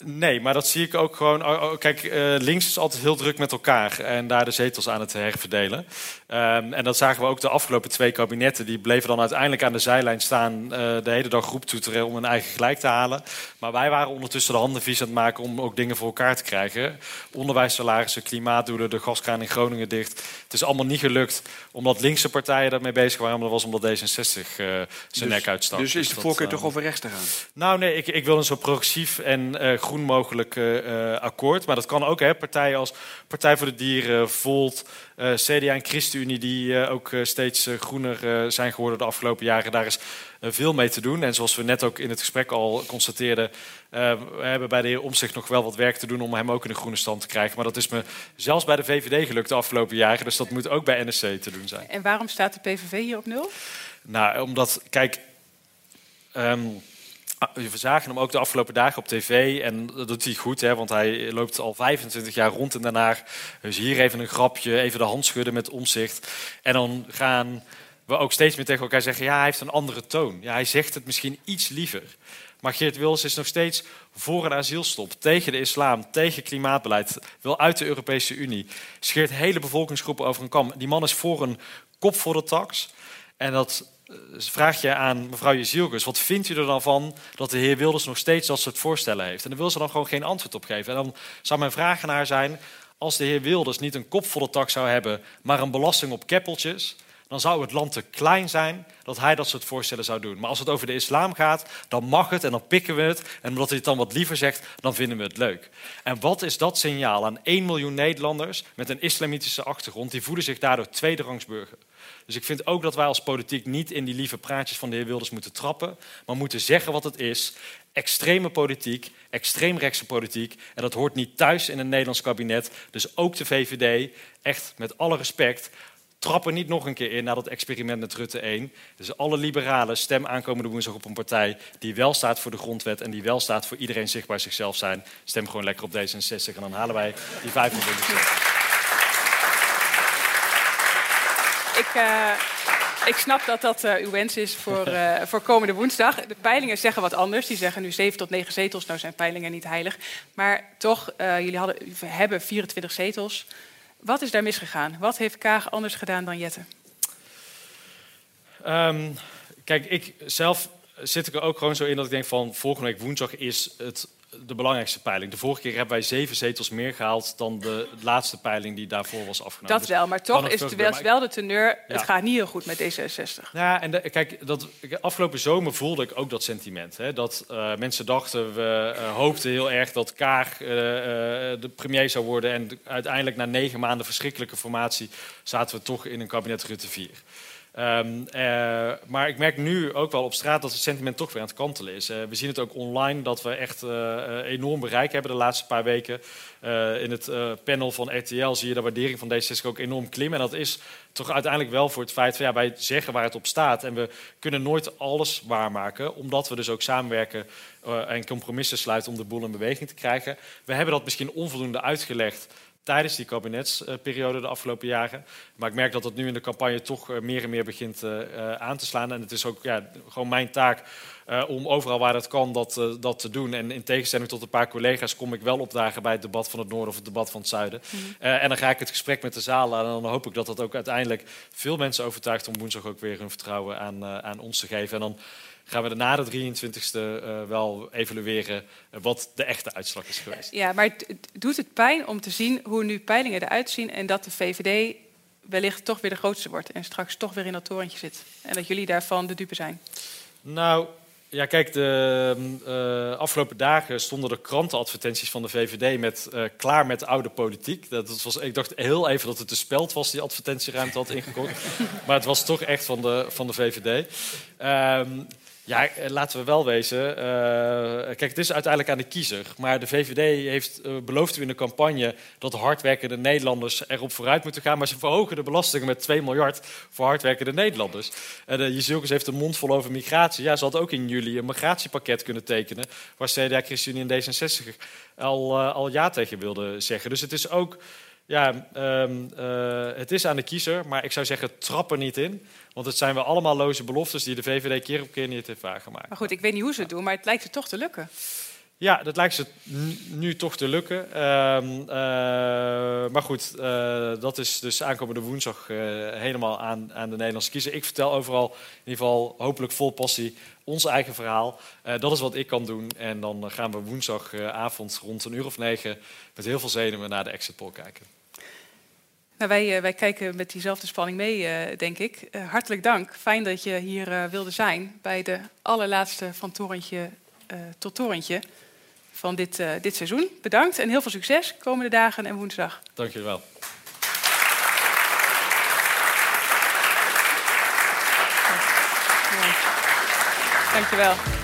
Nee, maar dat zie ik ook gewoon. Oh, oh, kijk, uh, links is altijd heel druk met elkaar en daar de zetels aan het herverdelen. Um, en dat zagen we ook de afgelopen twee kabinetten. Die bleven dan uiteindelijk aan de zijlijn staan, uh, de hele dag groep toeteren om hun eigen gelijk te halen. Maar wij waren ondertussen de handen vies aan het maken om ook dingen voor elkaar te krijgen. Onderwijssalarissen, klimaatdoelen, de gaskraan in Groningen dicht. Het is allemaal niet gelukt omdat linkse partijen daarmee bezig waren, maar dat was omdat D66 uh, zijn dus, nek uitstak. Dus is de voorkeur toch over rechts te gaan? Nou nee, ik, ik wil een zo progressief en groen mogelijk uh, akkoord. Maar dat kan ook, hè, partijen als Partij voor de Dieren, Volt, uh, CDA en ChristenUnie... die ook steeds groener zijn geworden de afgelopen jaren. Daar is veel mee te doen. En zoals we net ook in het gesprek al constateerden... we hebben bij de heer Omzicht nog wel wat werk te doen... om hem ook in de groene stand te krijgen. Maar dat is me zelfs bij de VVD gelukt de afgelopen jaren. Dus dat moet ook bij NSC te doen zijn. En waarom staat de PVV hier op nul? Nou, omdat, kijk... Um, we zagen hem ook de afgelopen dagen op tv en dat doet hij goed, hè, want hij loopt al 25 jaar rond Den Haag. Dus hier even een grapje, even de hand schudden met omzicht. En dan gaan we ook steeds meer tegen elkaar zeggen, ja, hij heeft een andere toon. Ja, hij zegt het misschien iets liever. Maar Geert Wilders is nog steeds voor een asielstop, tegen de islam, tegen klimaatbeleid, wil uit de Europese Unie. Scheert hele bevolkingsgroepen over een kam. Die man is voor een kop voor de tax. En dat vraag je aan mevrouw Jezielkes, wat vindt u er dan van dat de heer Wilders nog steeds dat soort voorstellen heeft? En dan wil ze dan gewoon geen antwoord op geven. En dan zou mijn vraag aan haar zijn, als de heer Wilders niet een kopvolle tak zou hebben, maar een belasting op keppeltjes, dan zou het land te klein zijn dat hij dat soort voorstellen zou doen. Maar als het over de islam gaat, dan mag het en dan pikken we het. En omdat hij het dan wat liever zegt, dan vinden we het leuk. En wat is dat signaal aan 1 miljoen Nederlanders met een islamitische achtergrond? Die voelen zich daardoor tweederangsburger. Dus ik vind ook dat wij als politiek niet in die lieve praatjes van de heer Wilders moeten trappen, maar moeten zeggen wat het is. Extreme politiek, extreemrechtse politiek. En dat hoort niet thuis in een Nederlands kabinet. Dus ook de VVD, echt met alle respect, trappen niet nog een keer in na dat experiment met Rutte 1. Dus alle liberalen stem aankomende woensdag op een partij die wel staat voor de grondwet en die wel staat voor iedereen zichtbaar zichzelf zijn. Stem gewoon lekker op D66 en dan halen wij die 25 ik, uh, Ik snap dat dat uh, uw wens is voor, uh, *laughs* voor komende woensdag. De peilingen zeggen wat anders. Die zeggen nu 7 tot 9 zetels. Nou zijn peilingen niet heilig. Maar toch, jullie hadden, hebben 24 zetels. Wat is daar misgegaan? Wat heeft Kaag anders gedaan dan Jette? Um, kijk, ik zelf zit ik er ook gewoon zo in dat ik denk van volgende week woensdag is het de belangrijkste peiling. De vorige keer hebben wij zeven zetels meer gehaald dan de laatste peiling die daarvoor was afgenomen. Dat wel, maar toch is het wel, wel de teneur. Het gaat niet heel goed met D66. Ja, en de, kijk, dat, afgelopen zomer voelde ik ook dat sentiment. Hè, dat uh, mensen dachten, we uh, hoopten heel erg dat Kaag uh, de premier zou worden. En uiteindelijk na negen maanden verschrikkelijke formatie zaten we toch in een kabinet Rutte 4. Um, uh, maar ik merk nu ook wel op straat dat het sentiment toch weer aan het kantelen is. Uh, we zien het ook online dat we echt uh, enorm bereik hebben de laatste paar weken. in het panel van RTL zie je de waardering van D66 ook enorm klimmen. En dat is toch uiteindelijk wel voor het feit van ja, wij zeggen waar het op staat. En we kunnen nooit alles waarmaken, omdat we dus ook samenwerken en compromissen sluiten om de boel in beweging te krijgen. We hebben dat misschien onvoldoende uitgelegd tijdens die kabinetsperiode de afgelopen jaren. Maar ik merk dat het nu in de campagne toch eh, meer en meer begint uh, aan te slaan. En het is ook ja, gewoon mijn taak uh, om overal waar het kan dat, uh, dat te doen. En in tegenstelling tot een paar collega's kom ik wel opdagen bij het debat van het Noorden of het debat van het Zuiden. Mm -hmm. uh, en dan ga ik het gesprek met de zaal aan. En dan hoop ik dat dat ook uiteindelijk veel mensen overtuigt om woensdag ook weer hun vertrouwen aan, aan ons te geven. En dan gaan we na de 23e uh, wel evalueren wat de echte uitslag is geweest. Ja, maar het, doet het pijn om te zien hoe nu peilingen eruit zien en dat de VVD wellicht toch weer de grootste wordt en straks toch weer in dat torentje zit. En dat jullie daarvan de dupe zijn? Nou, ja, kijk, de uh, afgelopen dagen stonden er krantenadvertenties van de VVD met uh, klaar met oude politiek. Dat was, ik dacht heel even dat het de speld was die advertentieruimte had ingekocht. *laughs* maar het was toch echt van de, van de VVD. Um, ja, laten we wel wezen. Uh, kijk, het is uiteindelijk aan de kiezer. Maar de VVD heeft uh, beloofd in de campagne dat hardwerkende Nederlanders erop vooruit moeten gaan. Maar ze verhogen de belastingen met 2 miljard voor hardwerkende Nederlanders. En uh, heeft een mond vol over migratie. Ja, ze had ook in juli een migratiepakket kunnen tekenen. Waar CDA, ChristenUnie en D66 al, al ja tegen wilden zeggen. Dus het is ook. Ja, um, het is aan de kiezer. Maar ik zou zeggen, trap er niet in. Want het zijn wel allemaal loze beloftes die de VVD keer op keer niet heeft waargemaakt. Maar goed, ik weet niet hoe ze het doen, maar het lijkt ze toch te lukken. Ja, dat lijkt ze nu toch te lukken. Uh, uh, maar goed, uh, dat is dus aankomende woensdag uh, helemaal aan, aan de Nederlandse kiezer. Ik vertel overal, in ieder geval hopelijk vol passie, ons eigen verhaal. Dat is wat ik kan doen. En dan gaan we woensdagavond rond een uur of negen met heel veel zenuwen naar de exit poll kijken. Nou, wij, wij, kijken met diezelfde spanning mee, denk ik. Hartelijk dank. Fijn dat je hier wilde zijn bij de allerlaatste van torentje tot torentje van dit, dit seizoen. Bedankt en heel veel succes komende dagen en woensdag. Dank jullie wel. Dank